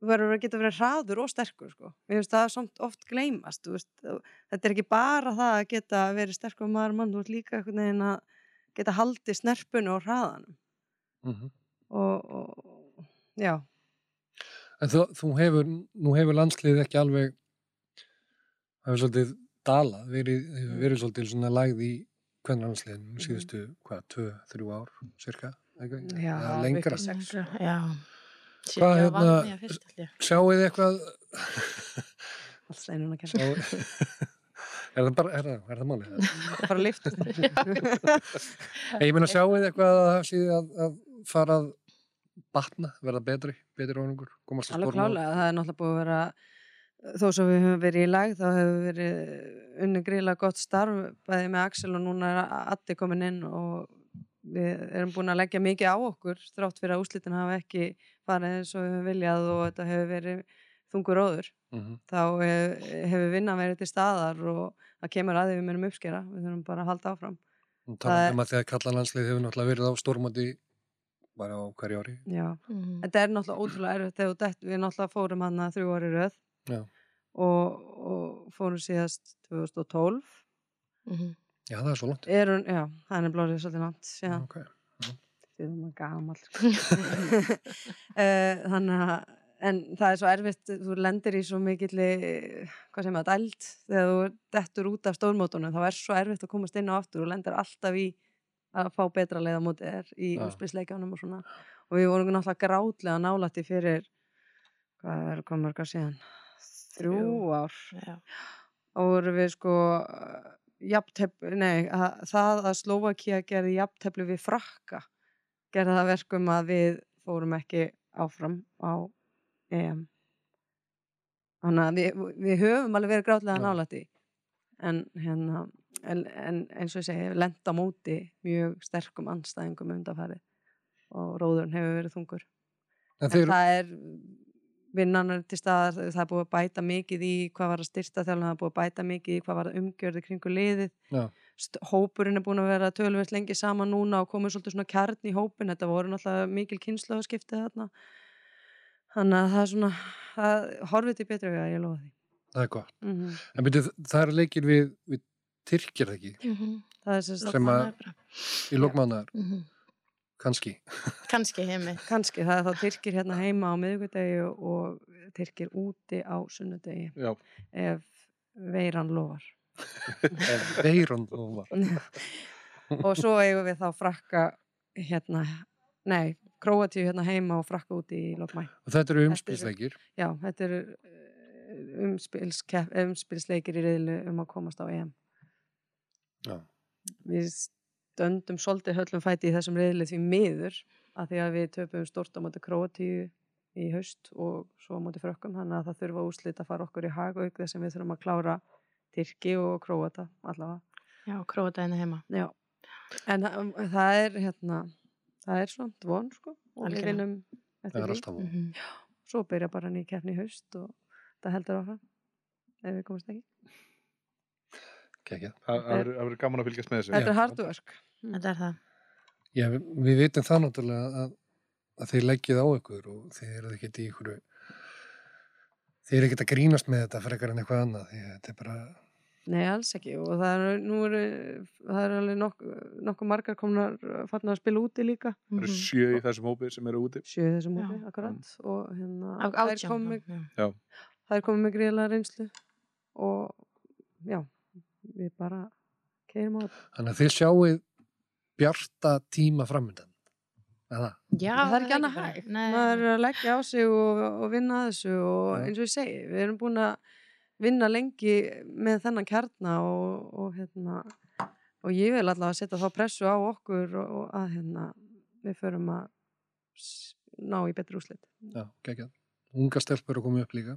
verður að geta verið hraður og sterkur sko. Finnst það samt oft gleymast veist, og þetta er ekki bara það að geta verið sterkur maður mann, þú ert líka að geta haldið snerpunni og hraðanum Mm -hmm. og, og já, En þú, þú hefur, nú hefur landslið ekki alveg, það hefur svolítið dalað, verið, hefur verið svolítið svona lagð í hvernig landsliðin síðustu, hvað, tvö, þrjú ár, cirka, ekki? Já, Eða lengra. sex. Já, Hvað, hérna-. Sjáuð þið eitthvað, allt steinun að kenna sjáuð, er það bara, er það, er það málið? bara lift Ég meina sjáuð þið eitthvað að það sé að, að fara að batna, verða betri, betri árangur, komast að Alveg stórmót? klálega, það er náttúrulega búið að vera þó svo við höfum verið í lag þá hefur verið unni gríðlega gott starf bæði með Axel og núna er Addi komin inn og við erum búin að leggja mikið á okkur þrátt fyrir að úslitin hafa ekki farið eins og við höfum viljað og þetta hefur verið þungur óður Mhm. þá hef, hefur vinnan verið til staðar og það kemur að því við munum uppskera við þurfum bara að halda áfram Og Það er- bara á hverju ári. já. Mhm. Þetta er náttúrulega ótrúlega erfitt þegar þú dett, við náttúrulega fórum hann að þrjú ári röð Já. og, og fórum síðast 2012. Mhm. Já, það er svo langt. Erum, já, það er blórið svolítið langt síðan. Ok. Við erum að gamal. Sko. Eh, Þannig að, en það er svo erfitt, þú lendir í svo mikill, hvað sem að dæld, þegar þú dettur út af stórmótunum, þá er svo erfitt að komast inn á aftur og lendir alltaf í að fá betra leið á móti þér í Já. úspilsleikjánum og svona. Og við vorum náttúrulega grátlega nálætti fyrir, hvað er komið mörgar síðan? Þrjú Þrjú. ár. Já. Og vorum við sko, jafntefli, nei, að, það að Slovakia gerði jafntefli við frakka gerði það að verkum að við fórum ekki áfram á EM þannig að við, við höfum alveg verið grátlega Já. En hérna en, en eins og ég segi, lenda móti mjög sterkum anstæðingum undanfæri og róðurinn hefur verið þungur. En en þeir, það er vinnan er til staðar, það er búið að bæta mikið í hvað var að styrta þjálfum, það er búið að bæta mikið í hvað var að umgjörði kringu liðið. Já. Hópurinn er búin að vera tölvöld lengi saman núna og komið svolítið svona kjarn í hópin þetta voru náttúrulega mikil kynnslóðaskipti þarna. Þannig að það er svona horfið til betri við að ég lofa því það er gott. mm -hmm. En byrju, það er leikir við, við Tyrkir ekki, Mhm. það er sérst, Sem að- í lókmánaðar, Mhm. kannski. Kannski heimi. kannski það er þá Tyrkir hérna heima á miðvikudegi og, Tyrkir úti á sunnudegi Já, ef veiran lofar Veiran og var. og svo eigum við þá frakka hérna, nei, Króatíu hérna heima og frakka úti í lokmæ. Og þetta eru umspilsleikir. Já, þetta eru umspilskepp- umspilsleikir í reyðlu um að komast á EM. Já. Við stöndum svolítið höllum fæti í þessum reyðli því miður að því að við töpum stort á móti Króatíu í haust og svo á móti frökkum þannig að það þurfa úslit að fara okkur í hag auk þess að við þurfum að klára Tyrki og Króata allavega. Já, krótaðinu heima. Já, en það, það er hérna, það er svona von sko og við Algjörlega. vinnum Það er alltaf von. Mhm. Svo byrja bara ný keppni í haust og það heldur áfram ef við komast ekki. Kekja. það það verður gaman að fylgjast með þessu. Þetta er hard work. Þetta er það. Já, við, við vitum það náttúrulega að, að þeir leggið á ykkur og þeir eru ekkert í ykkur þeir eru ekkert að grínast með þetta frekar en eitthvað annað því þetta er bara Nei, alls ekki og það er, nú eru, það er alveg nokk, nokkuð margar komnar farnar að spila úti líka. Það eru Mhm. sjö í þessum hópi sem eru úti. Sjö í þessum móti, akkurat. Og hérna, það er átján. komið, já. Það er komið með gríðlega reynslu og já, við bara keirum á þetta. þannig að þið sjáuð bjarta tíma framöndan eða Já, það er ekki annað hægt. Maður er að leggja á sig og, og vinna að þessu og eins og ég segi, við erum búin að vinna lengi með þennan kjarna og, og hérna og ég vil allavega setja þá pressu á okkur og, og að hérna við förum að ná í betri úslit. já, geggjað unga stelpur að koma upp líka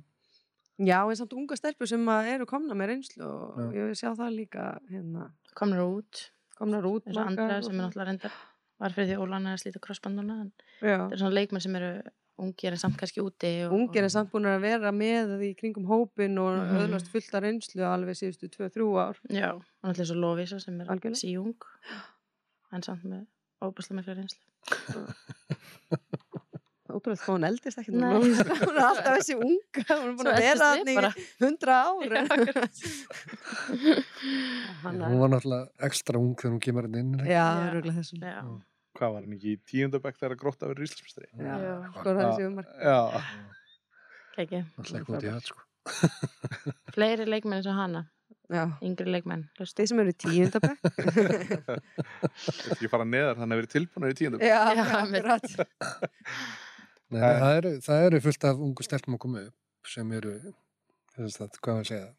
Já, en samt unga stelpur sem að eru komna með reynslu og Já. ég vil sjá það líka hérna, Komnir út. komnar út margar andra sem er náttúrulega reyndar var fyrir því Ólan er að slíta krossbanduna en Já. það er svona leikmenn sem eru ungir en samt kannski úti og, Ungir er samt búin að vera með í kringum hópin og Mhm. öðlast fullt af reynslu alveg síðustu 2-3 ár. Já, og náttúrulega svo Lóvísa sem er Algjörlega. síjung en samt með óbúslega mikla reynslu Ótrúlega hvað hún eldist ekki hún er alltaf þessi unga hún er búin að vera þannig í hundra ár. Hann hún er- var náttúrulega ekstra ung þegar hún kemur inn inn Já, Já. röglega þessum Já, Hvað var hann ekki í tíundabæk þegar gróta verið Íslandsmestari? Já, Já. sko það er þessi umar Já, ekki í það Fleiri leikmenn eins og hana, Já, yngri leikmenn þeir sem eru í tíundabæk þetta ekki fara neðar, hann hefur verið tilbúinur í tíundabæk. Já, Já, akkurat Nei, nei, það, eru, það eru fullt af ungu stelpum að koma upp sem eru þess að, hvað að segja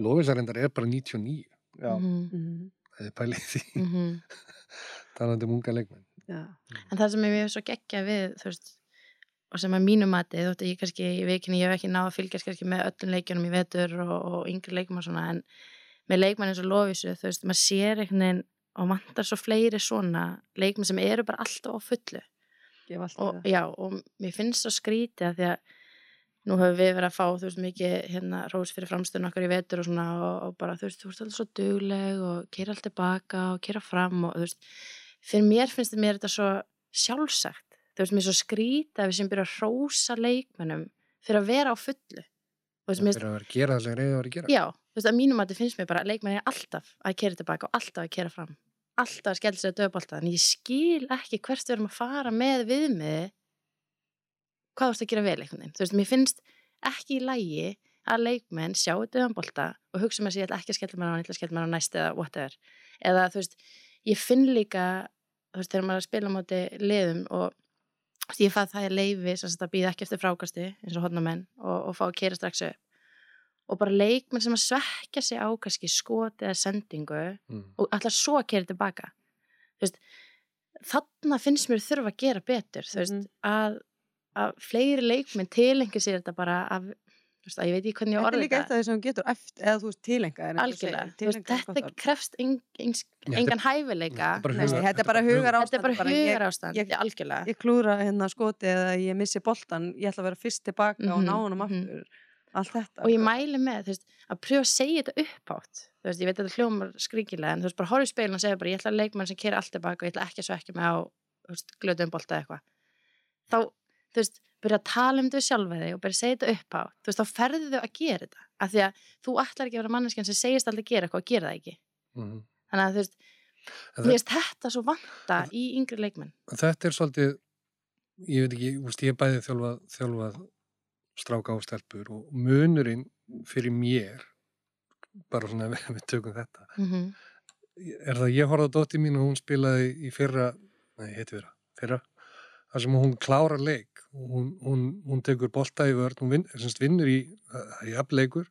Lófisarendar er bara 99 Já, Mhm, Mhm, það er pælið því. Mhm. talandi um unga leikmenn. Já, En það sem ég hef svo geggja við, þú veist, og sem að mínu mati, þótt að ég kannski í vikinni, ég hef ekki náð að fylgjast kannski með öllum leikjunum í vetur og, og yngri leikjum og svona, en með leikmann eins og Lófisu, þú veist, maður sér veginn og vantar svo fleiri svona leikmann sem eru bara alltaf á fullu. Gefa alltaf Og, það já, og mér finnst svo skrítið að því að nú höfum við verið að fá, þú veist, mikið hérna rós fyrir framstöðun okkar í vetur og svona og, og bara, þú veist, þú veist, alltaf svo dugleg og keira allt tilbaka og keira fram og, þú veist, fyrir mér finnst mér þetta svo sjálfsagt. Þú veist, mér svo skrýta að við sem byrja að hrósa leikmennum fyrir að vera á fullu. Þú veist, mér fyrir að vera að gera það sem reyði að vera að gera. Já, þú veist, að mínum að þetta finnst mér bara að leikmenn er alltaf að kera tilbaka og alltaf að kera fram alltaf að skella sér að döðbólta en ég skil ekki hvert við erum að fara með viðmiði hvað þú veist að gera vel einhvern veginn. Þú veist, mér finnst ekki í lægi að leikmenn sjáu döðbólta og hugsa með sig, ég ætla ekki að skella mér á hann, ég ætla að skella mér á næst eða whatever. Eða þú veist, ég finn líka þú veist, þegar maður er að spila móti liðum og ég fað það er leifi sagt að býða ekki eftir frákasti eins og hodnamenn og, og fá að kera strax upp og bara leikmenn sem að svekja sig á kannski skot eða sendingu mm. og ætla svo að kera tilbaka. Veist, þarna finnst mér þurfa að gera betur veist, Mhm. að, að fleiri leikmenn tilengi sér þetta bara af, þú veist, að ég veit ekki hvernig ég Þetta er orði líka eitt þetta. af því sem getur eftir, eða þú veist, tilenga er algjörlega, er þetta krefst en, en, þetta er- engan hæfileika þetta er bara hugar- þetta er bara hugar þetta er bara hugar ástand, ég- algjörlega. ég klúra hérna skoti eða ég missi boltan, ég ætla að vera fyrst tilbaka og Mhm, ná honum mhm. aftur þetta. og ég mæli með, veist, að pröfa að segja þetta upphátt, þú veist, ég veit að þetta hljómar skringilega, en þú veist, bara horfðu í speilin og segja bara, ég ætla að leikmann sem kera allt tilbaka og ég ætla ekki að svekja mig á, veist, glötuðum bolta eða eitthvað. Þá, þú veist, byrja að tala um þetta við sjálfa þig og byrja að segja þetta upphátt. Þú veist, þá ferðu þau að gera þetta af því að þú ætlar ekki að vera manneskjan sem segist alltaf að gera eitthvað og gera það ekki. Mm. þannig að þú veist, mér finnst þetta svo vanta í yngri leikmenn stráka og stelpur og munurinn fyrir mér bara svona við tökum þetta mm -hmm. er það að ég horfði á dótti mín og hún spilaði í fyrra nei, heiti fyrra, fyrra þar sem hún klárar leik hún, hún, hún tekur bolta í vörð hún vin, vinnur í, það er jafnleikur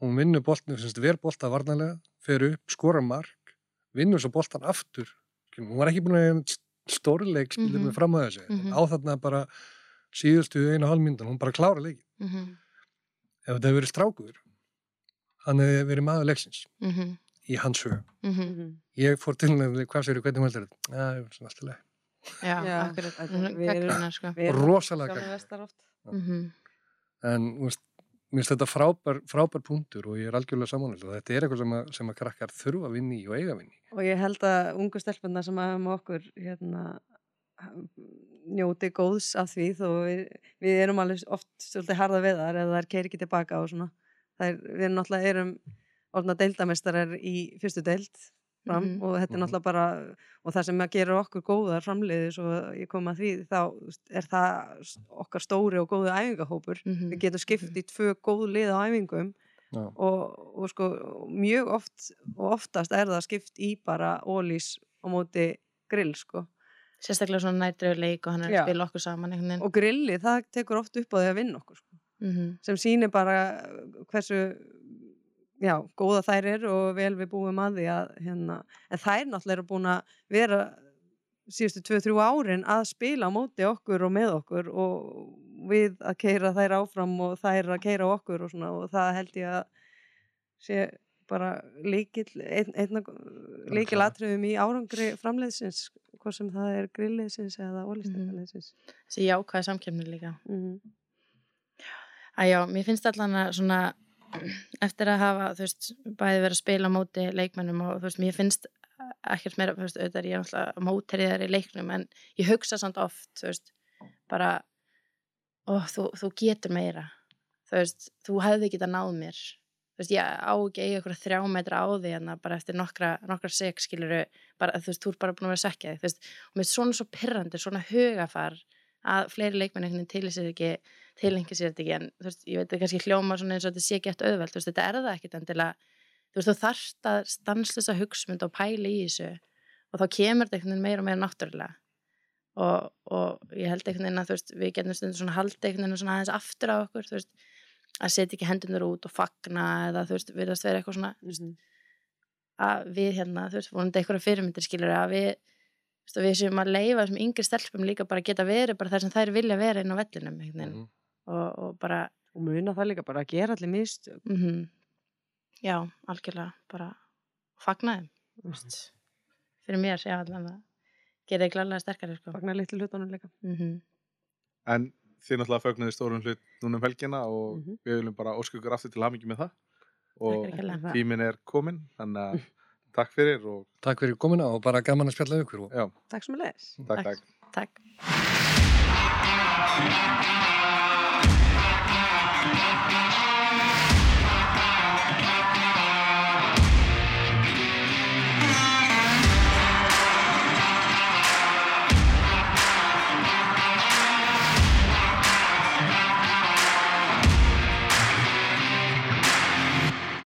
hún vinnur boltan, semst, ver bolta varnarlega, fer upp, skora mark vinnur svo boltan aftur hún var ekki búin að eiga stórleik spilur Mhm. með fram að þessu Mhm. á þarna bara síðustu einu hálfmyndan, hún bara klára leik Mm -hmm. ef þetta hefur verið strákur hann hefur verið maður leiksins Mm -hmm. í hans sög Mhm. ég fór til henni, hvað sér, hvernig heldur þetta? Já, ég var svona alltaf leið. Já, Já, akkurat við erum- sko. Rosalega. Mhm. En, veist, mér finnst þetta frábær, frábær punktur og ég er algjörlega samanlega og þetta er eitthvað sem að, sem að krakkar þurfa að vinna í og eiga að vinna í. Og ég held að ungu stelpunna sem hafa með okkur hérna, njóti góðs af því þó við, við erum alveg oft svolítið harða við þar eða þær keiri ekki tilbaka og svona. Það er, við erum náttúrulega erum orðna deildamestarar í fyrstu deild fram Mhm. og þetta er Mhm. náttúrulega bara og það sem gera okkur góðar framleiði svo ég kom að því þá er það okkar stóri og góðu æfingahópur Mhm. við getum skipt í tvö góð lið á æfingum Já. og, og sko mjög oft og oftast er það skipt í bara ólís á móti grill sko Sérstaklega svona nærdröðu leik og hann er Já. að spila okkur saman og grilli það tekur oft upp á því að vinna okkur sko. Mhm. sem sýnir bara hversu já, góða þær eru og vel við búum að því að hérna, en þær náttúrulega eru búin að vera síðustu 2-3 árin að spila á móti okkur og með okkur og við að keira þær áfram og þær að keira okkur og svona og það held ég að sé bara líkil líkil atriðum í árangri framleiðsins hvort sem það er grilliðsins eða ólistækaliðsins Þessi jákvæða samkemni líka. mm -hmm. Að já, mér finnst allan að svona eftir að hafa, þú veist, bæði verið að spila móti leikmennum og þú veist, mér finnst ekkert meira, þú veist, auðvitað er ég náttúrulega móteriðar í leiknum en ég hugsa samt oft, þú veist, bara ó, þú, þú getur meira þú veist, þú hefði getað náð mér þú veist, ég á ekki eiga eitthvað þrjá metra á því en bara eftir nokkra, nokkra sek skiluru, bara, þú veist, þú er bara búin að vera að sekja þig, þú veist, og er svona svo pyrrandi svona hugafar að fleiri leikmenn einhvern veginn til sér tilengi sér þetta ekki. En þú veist, ég veit að kannski hljóma svona eins og þetta sé ekki eftir auðveld, þú veist, þetta er það ekkit endilega. Þú veist, þú þarft að stanslisa hugsmynd og pæla í þessu og þá kemur þetta einhvern veginn meira og meira náttúrulega. Og, og ég held einhvern veginn að þú veist, við getum stundum svona haldi einhvern veginn svona aðeins aftur á okkur þú veist, að setja ekki hendunar út og fagna eða þú veist, við veist vera eitthvað svona þú veist, að við hérna, þú veist, vonandi einhverja fyrirmyndir skilur að við þú veist, að við séum að leifa þessum yngri stelpum líka bara að geta verið bara þar sem þær vilja vera inn á vellinum veginn Mhm. og, og bara og muna það líka bara að gera allir mistök mm já, algjörlega bara fagna þeim veist. fyrir mér, já, allan að gera þig glæðlega sterkari sko. fagnar litlu hlutunum líka mm En þið náttúrulega fögnuði stórum hlut núna um helgina og Mhm. við viljum bara óska ykkur aftur til hamingi með það og tíminn er komin þannig að takk fyrir og Takk fyrir komina og bara gaman að spjalla ykkur og já, takk sem er leis takk, Takk. takk. Takk